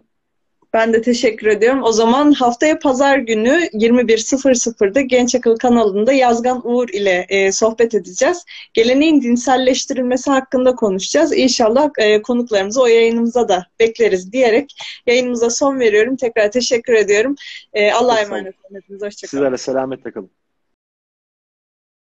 Ben de teşekkür ediyorum. O zaman haftaya pazar günü 21.00'da Genç Akıl kanalında Yazgan Uğur ile e, sohbet edeceğiz. Geleneğin dinselleştirilmesi hakkında konuşacağız. İnşallah e, konuklarımızı o yayınımıza da bekleriz diyerek yayınımıza son veriyorum. Tekrar teşekkür ediyorum. E, Allah'a emanet olun. Hoşçakalın. Sizlerle selametle kalın.